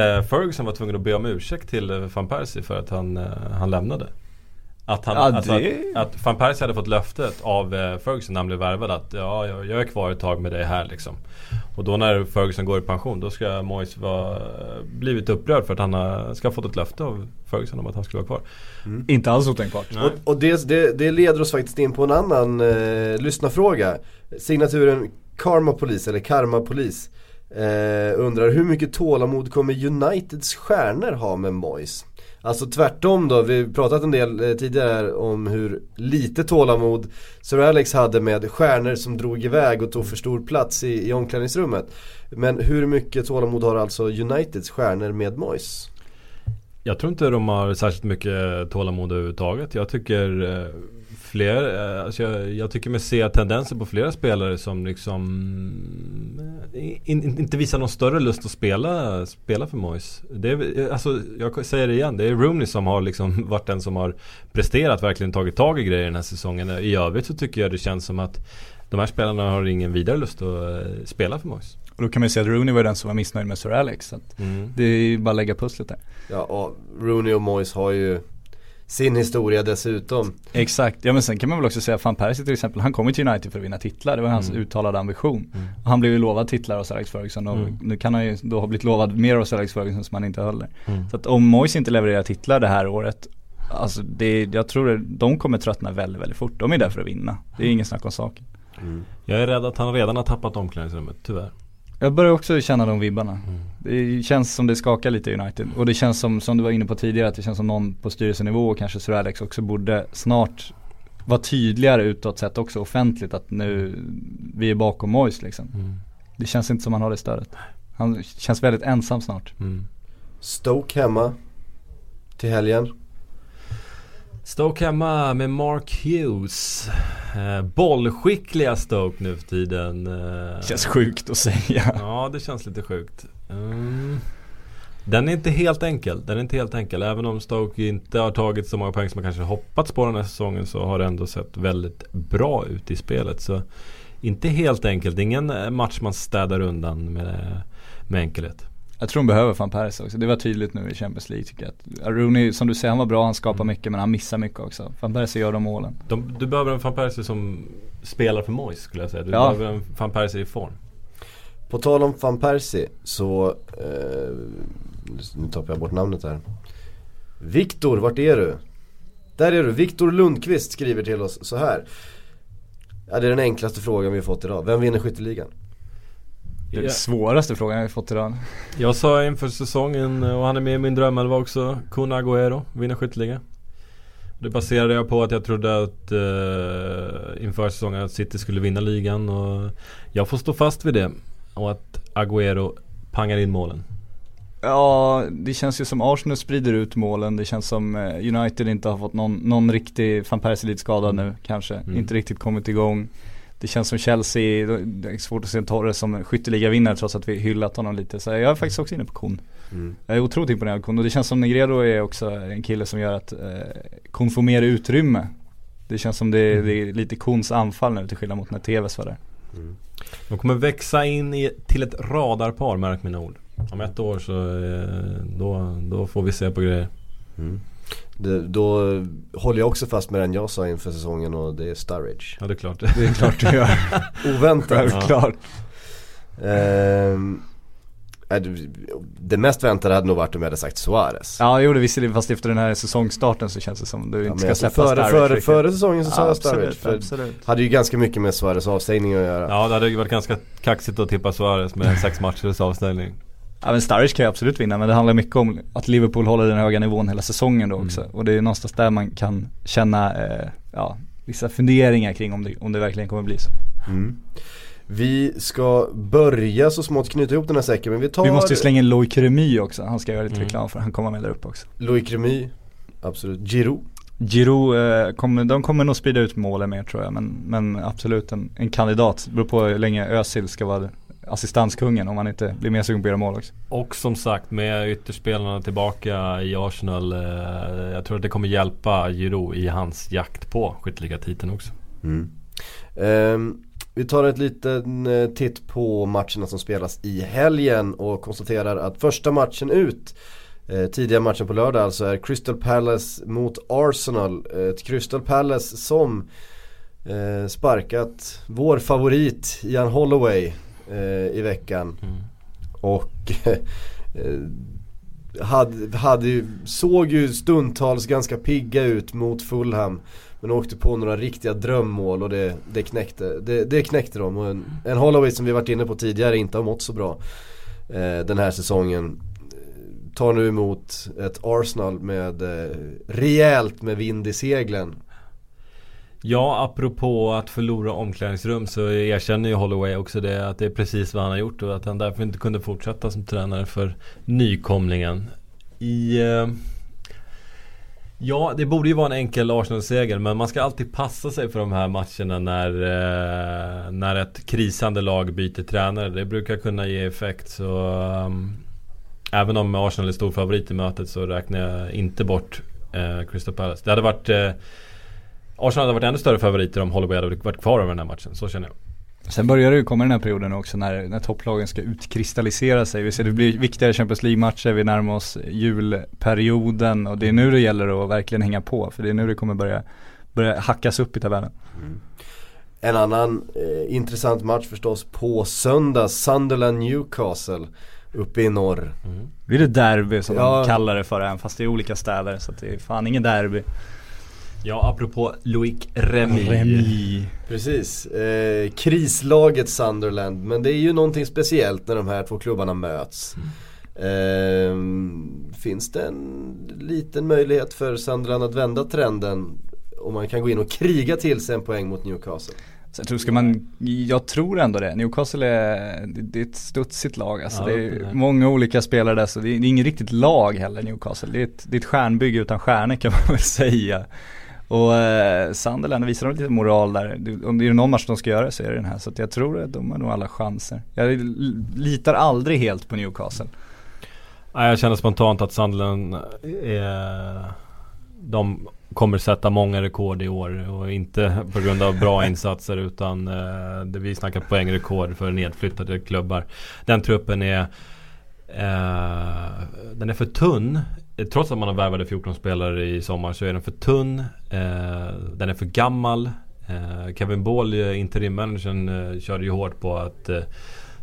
eh, Ferguson var tvungen att be om ursäkt till eh, van Persie för att han, eh, han lämnade. Att, han, Ja, alltså det- att, att van Persie hade fått löftet av eh, Ferguson när han blev värvad att ja, jag, jag är kvar ett tag med dig här liksom. Och då när Ferguson går i pension då ska Moyes vara blivit upprörd för att han har, ska ha fått ett löfte av Ferguson om att han skulle vara kvar. Inte alls otänkbart. Nej. Och, och det, det, det leder oss faktiskt in på en annan eh, lyssnarfråga. Signaturen Karma Police, eller Karma Police, eh, undrar hur mycket tålamod kommer Uniteds stjärnor ha med Moyes? Alltså tvärtom då, vi har pratat en del eh, tidigare om hur lite tålamod Sir Alex hade med stjärnor som drog iväg och tog för stor plats i, i omklädningsrummet. Men hur mycket tålamod har alltså Uniteds stjärnor med Moyes? Jag tror inte de har särskilt mycket tålamod överhuvudtaget. Jag tycker eh, fler, eh, alltså jag, jag, tycker mig se tendenser på flera spelare som liksom in, inte visar någon större lust att spela, spela för Moyes. Det är, alltså, jag säger det igen, det är Rooney som har liksom varit den som har presterat, verkligen tagit tag i grejer den här säsongen. I övrigt så tycker jag det känns som att de här spelarna har ingen vidare lust att spela för Moyes. Och då kan man ju säga att Rooney var den som var missnöjd med Sir Alex. Så mm. Det är ju bara att lägga pusslet där. Ja, och Rooney och Moyes har ju sin historia dessutom. Exakt, ja men sen kan man väl också säga Van Persie till exempel, han kom ju till United för att vinna titlar. Det var hans mm. uttalade ambition. Mm. Han blev ju lovad titlar av Sir Alex Ferguson och mm. nu kan han ju då ha blivit lovad mer av Sir Alex Ferguson som han inte höll mm. Så att om Moyes inte levererar titlar det här året Alltså det, jag tror det, de kommer tröttna väldigt, väldigt fort. De är där för att vinna. Det är ingen snack om saken. Mm. Jag är rädd att han redan har tappat omklädningsrummet, tyvärr. Jag börjar också känna de vibbarna. Mm. Det känns som det skakar lite i United. Och det känns som, som du var inne på tidigare, att det känns som någon på styrelsenivå och kanske Sir Alex också borde snart vara tydligare utåt sett också offentligt att nu, vi är bakom Moise liksom. Mm. Det känns inte som han har det stödet. Han känns väldigt ensam snart. Mm. Stoke hemma till helgen. Stoke hemma med Mark Hughes. Eh, bollskickliga Stoke nu för tiden. Eh, känns sjukt att säga. Ja, det känns lite sjukt. Mm. Den är inte helt enkel. Den är inte helt enkel. Även om Stoke inte har tagit så många poäng som man kanske hoppats på den här säsongen så har det ändå sett väldigt bra ut i spelet. Så inte helt enkelt. Ingen match man städar undan med, med enkelhet. Jag tror de behöver van Persie också. Det var tydligt nu i Champions League tycker jag. Att Rooney, som du säger, han var bra, han skapar mm. mycket men han missar mycket också. Van Persie gör de målen. De, du behöver en van Persie som spelar för Moise skulle jag säga. Du ja. behöver en van Persie i form. På tal om van Persie så, eh, nu tappar jag bort namnet här. Viktor, vart är du? Där är du, Viktor Lundqvist skriver till oss så här. Ja, det är den enklaste frågan vi har fått idag. Vem vinner skytteligan? Det är den svåraste frågan jag har fått idag. Jag sa inför säsongen och han är med i min drömelva också. Kun Agüero, vinner skytteliga. Det baserade jag på att jag trodde att uh, inför säsongen att City skulle vinna ligan och jag får stå fast vid det. Och att Agüero pangar in målen. Ja, det känns ju som Arsenal sprider ut målen. Det känns som eh, United inte har fått någon, någon riktig van Persie lite skadad nu kanske. Mm. Inte riktigt kommit igång. Det känns som Chelsea, det är svårt att se Torres som skytteligavinnare trots att vi hyllat honom lite. Så jag är faktiskt också inne på Kon. Mm. Jag är otroligt imponerad av Kon och det känns som Negredo är också en kille som gör att eh, Kon får mer utrymme. Det känns som det är, mm. det är lite Kons anfall nu till skillnad mot när TVs var där. Mm. De kommer växa in i, till ett radarpar, märk mina ord. Om ett år så eh, då, då får vi se på grejer. Mm. Det, då håller jag också fast med den jag sa inför säsongen och det är Sturridge. Ja det är klart. Det är klart du gör. Oväntat. Självklart. Ehm, det mest väntade hade nog varit om jag hade sagt Suarez. Ja, jag gjorde visserligen fast efter den här säsongstarten så känns det som du ja, inte ska släppa före, Sturridge. Före, före säsongen så sa jag Sturridge. För absolut. hade ju ganska mycket med Suarez avstängning att göra. Ja, det hade ju varit ganska kaxigt att tippa Suarez med sex matchers avstängning. Ja men Sturridge kan ju absolut vinna men det handlar mycket om att Liverpool håller den höga nivån hela säsongen då också. Mm. Och det är någonstans där man kan känna, eh, ja, vissa funderingar kring om det, om det verkligen kommer bli så. Mm. Vi ska börja så smått knyta ihop den här säcken men vi tar Vi måste ju slänga in Loic Remy också, han ska göra lite mm. reklam för han kommer med där uppe också. Loic Remy, absolut. Giroud. Giroud, eh, kommer, de kommer nog sprida ut målen mer tror jag men, men absolut en, en kandidat. Beror på hur länge Özil ska vara assistanskungen om han inte blir mer sugen på att göra mål också. Och som sagt med ytterspelarna tillbaka i Arsenal. Eh, jag tror att det kommer hjälpa Giroud i hans jakt på skytteligatiteln också. Mm. Um, vi tar ett liten eh, titt på matcherna som spelas i helgen och konstaterar att första matchen ut eh, Tidiga matchen på lördag alltså är Crystal Palace mot Arsenal. Ett Crystal Palace som eh, sparkat vår favorit Ian Holloway eh, i veckan. Mm. Och eh, hade, hade ju, såg ju stundtals ganska pigga ut mot Fulham. Men åkte på några riktiga drömmål och det, det, knäckte, det, det knäckte dem. Och en, en Holloway som vi varit inne på tidigare inte har mått så bra eh, den här säsongen. tar nu emot ett Arsenal med eh, rejält med vind i seglen. Ja, apropå att förlora omklädningsrum så erkänner ju Holloway också det att det är precis vad han har gjort och att han därför inte kunde fortsätta som tränare för nykomlingen. I... Eh, ja, det borde ju vara en enkel Arsenal-seger men man ska alltid passa sig för de här matcherna när, eh, när ett krisande lag byter tränare. Det brukar kunna ge effekt så... Eh, även om Arsenal är stor favorit i mötet så räknar jag inte bort eh, Crystal Palace. Det hade varit eh, Arsenal hade varit ännu större favoriter om Holloway hade varit kvar över den här matchen, så känner jag. Sen börjar det ju komma den här perioden också när, när topplagen ska utkristallisera sig. Vi ser det blir viktigare Champions League-matcher, vi närmar oss julperioden och det är nu det gäller att verkligen hänga på. För det är nu det kommer börja, börja hackas upp i tabellen. Mm. En annan eh, intressant match förstås på söndag, Sunderland Newcastle uppe i norr. Mm. Det är det derby som ja. de kallar det för även fast det är olika städer så det är fan ingen derby. Ja, apropå Loic Remy. Remy. Precis. Eh, krislaget Sunderland. Men det är ju någonting speciellt när de här två klubbarna möts. Mm. Eh, finns det en liten möjlighet för Sunderland att vända trenden? Om man kan gå in och kriga till sig en poäng mot Newcastle. Så jag tror, ska man, jag tror ändå det. Newcastle är, det är ett studsigt lag. Alltså ja, det är det. många olika spelare där så det är, det är inget riktigt lag heller Newcastle. Det är ett, det är ett stjärnbygge utan stjärnor kan man väl säga. Och eh, Sunderland visar de lite moral där. Om det är någon match de ska göra så är det den här. Så jag tror att de har nog alla chanser. Jag litar aldrig helt på Newcastle. Nej, jag känner spontant att Sunderland är... De kommer sätta många rekord i år och inte på grund av bra insatser utan eh, vi snackar poängrekord för nedflyttade klubbar. Den truppen är eh, Den är för tunn Eh, trots att man har värvade 14 spelare i sommar så är den för tunn. Eh, den är för gammal. Eh, Kevin Ball, eh, interimmanagern, eh, körde ju hårt på att eh,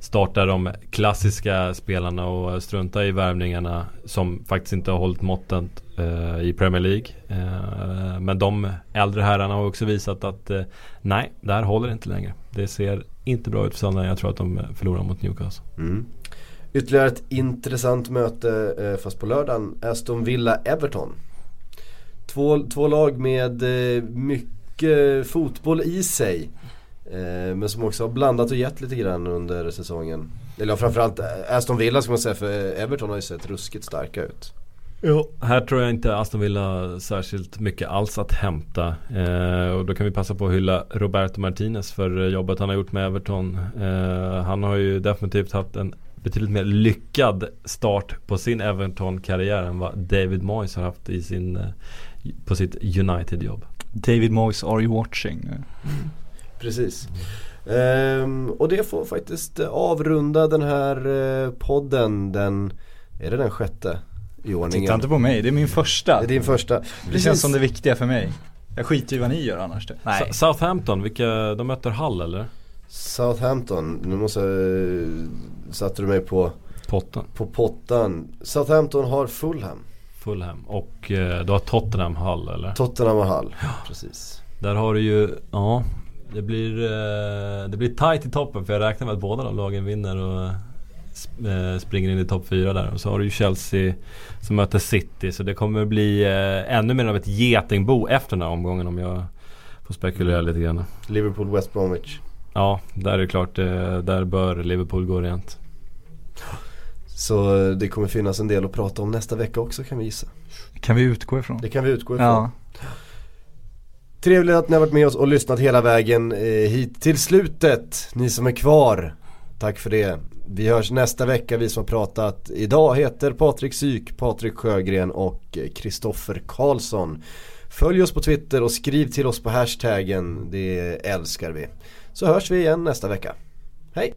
starta de klassiska spelarna och strunta i värvningarna som faktiskt inte har hållit måttet eh, i Premier League. Eh, men de äldre herrarna har också visat att eh, nej, det här håller inte längre. Det ser inte bra ut för Sunderland. Jag tror att de eh, förlorar mot Newcastle. Mm. Ytterligare ett intressant möte eh, fast på lördagen. Aston Villa-Everton. Två, två lag med eh, mycket fotboll i sig. Eh, men som också har blandat och gett lite grann under säsongen. Eller framförallt Aston Villa ska man säga för Everton har ju sett ruskigt starka ut. Jo, här tror jag inte Aston Villa särskilt mycket alls att hämta. Eh, och då kan vi passa på att hylla Roberto Martinez för jobbet han har gjort med Everton. Eh, han har ju definitivt haft en betydligt mer lyckad start på sin Everton-karriär än vad David Moyes har haft i sin, eh, på sitt United-jobb. David Moyes, are you watching? Mm. Precis. Um, och det får faktiskt avrunda den här uh, podden. Den, är det den sjätte i ordningen? Titta inte på mig, det är min första. Det är din första. Precis. Det känns som det viktiga för mig. Jag skiter i vad ni gör annars. Det. Nej. Southampton, vilka, de möter Hull eller? Southampton, nu måste jag, satte du mig på Pottan. På pottan. Southampton har Fulham. Fulham och eh, du har Tottenham Hall eller? Tottenham och Hall, ja. precis. Där har du ju, ja det blir, eh, det blir tight i toppen för jag räknar med att båda de lagen vinner och eh, springer in i topp 4 där. Och så har du ju Chelsea som möter City. Så det kommer bli eh, ännu mer av ett getingbo efter den här omgången om jag får spekulera lite grann. Liverpool, West Bromwich. Ja, där är det klart. Eh, där bör Liverpool gå rent. Så eh, det kommer finnas en del att prata om nästa vecka också kan vi gissa. Kan vi utgå ifrån. Det kan vi utgå ifrån. Ja. Trevligt att ni har varit med oss och lyssnat hela vägen eh, hit till slutet. Ni som är kvar, tack för det. Vi hörs nästa vecka, vi som har pratat idag heter Patrik Syk, Patrik Sjögren och Kristoffer Karlsson. Följ oss på Twitter och skriv till oss på hashtaggen, det älskar vi. Så hörs vi igen nästa vecka. Hej!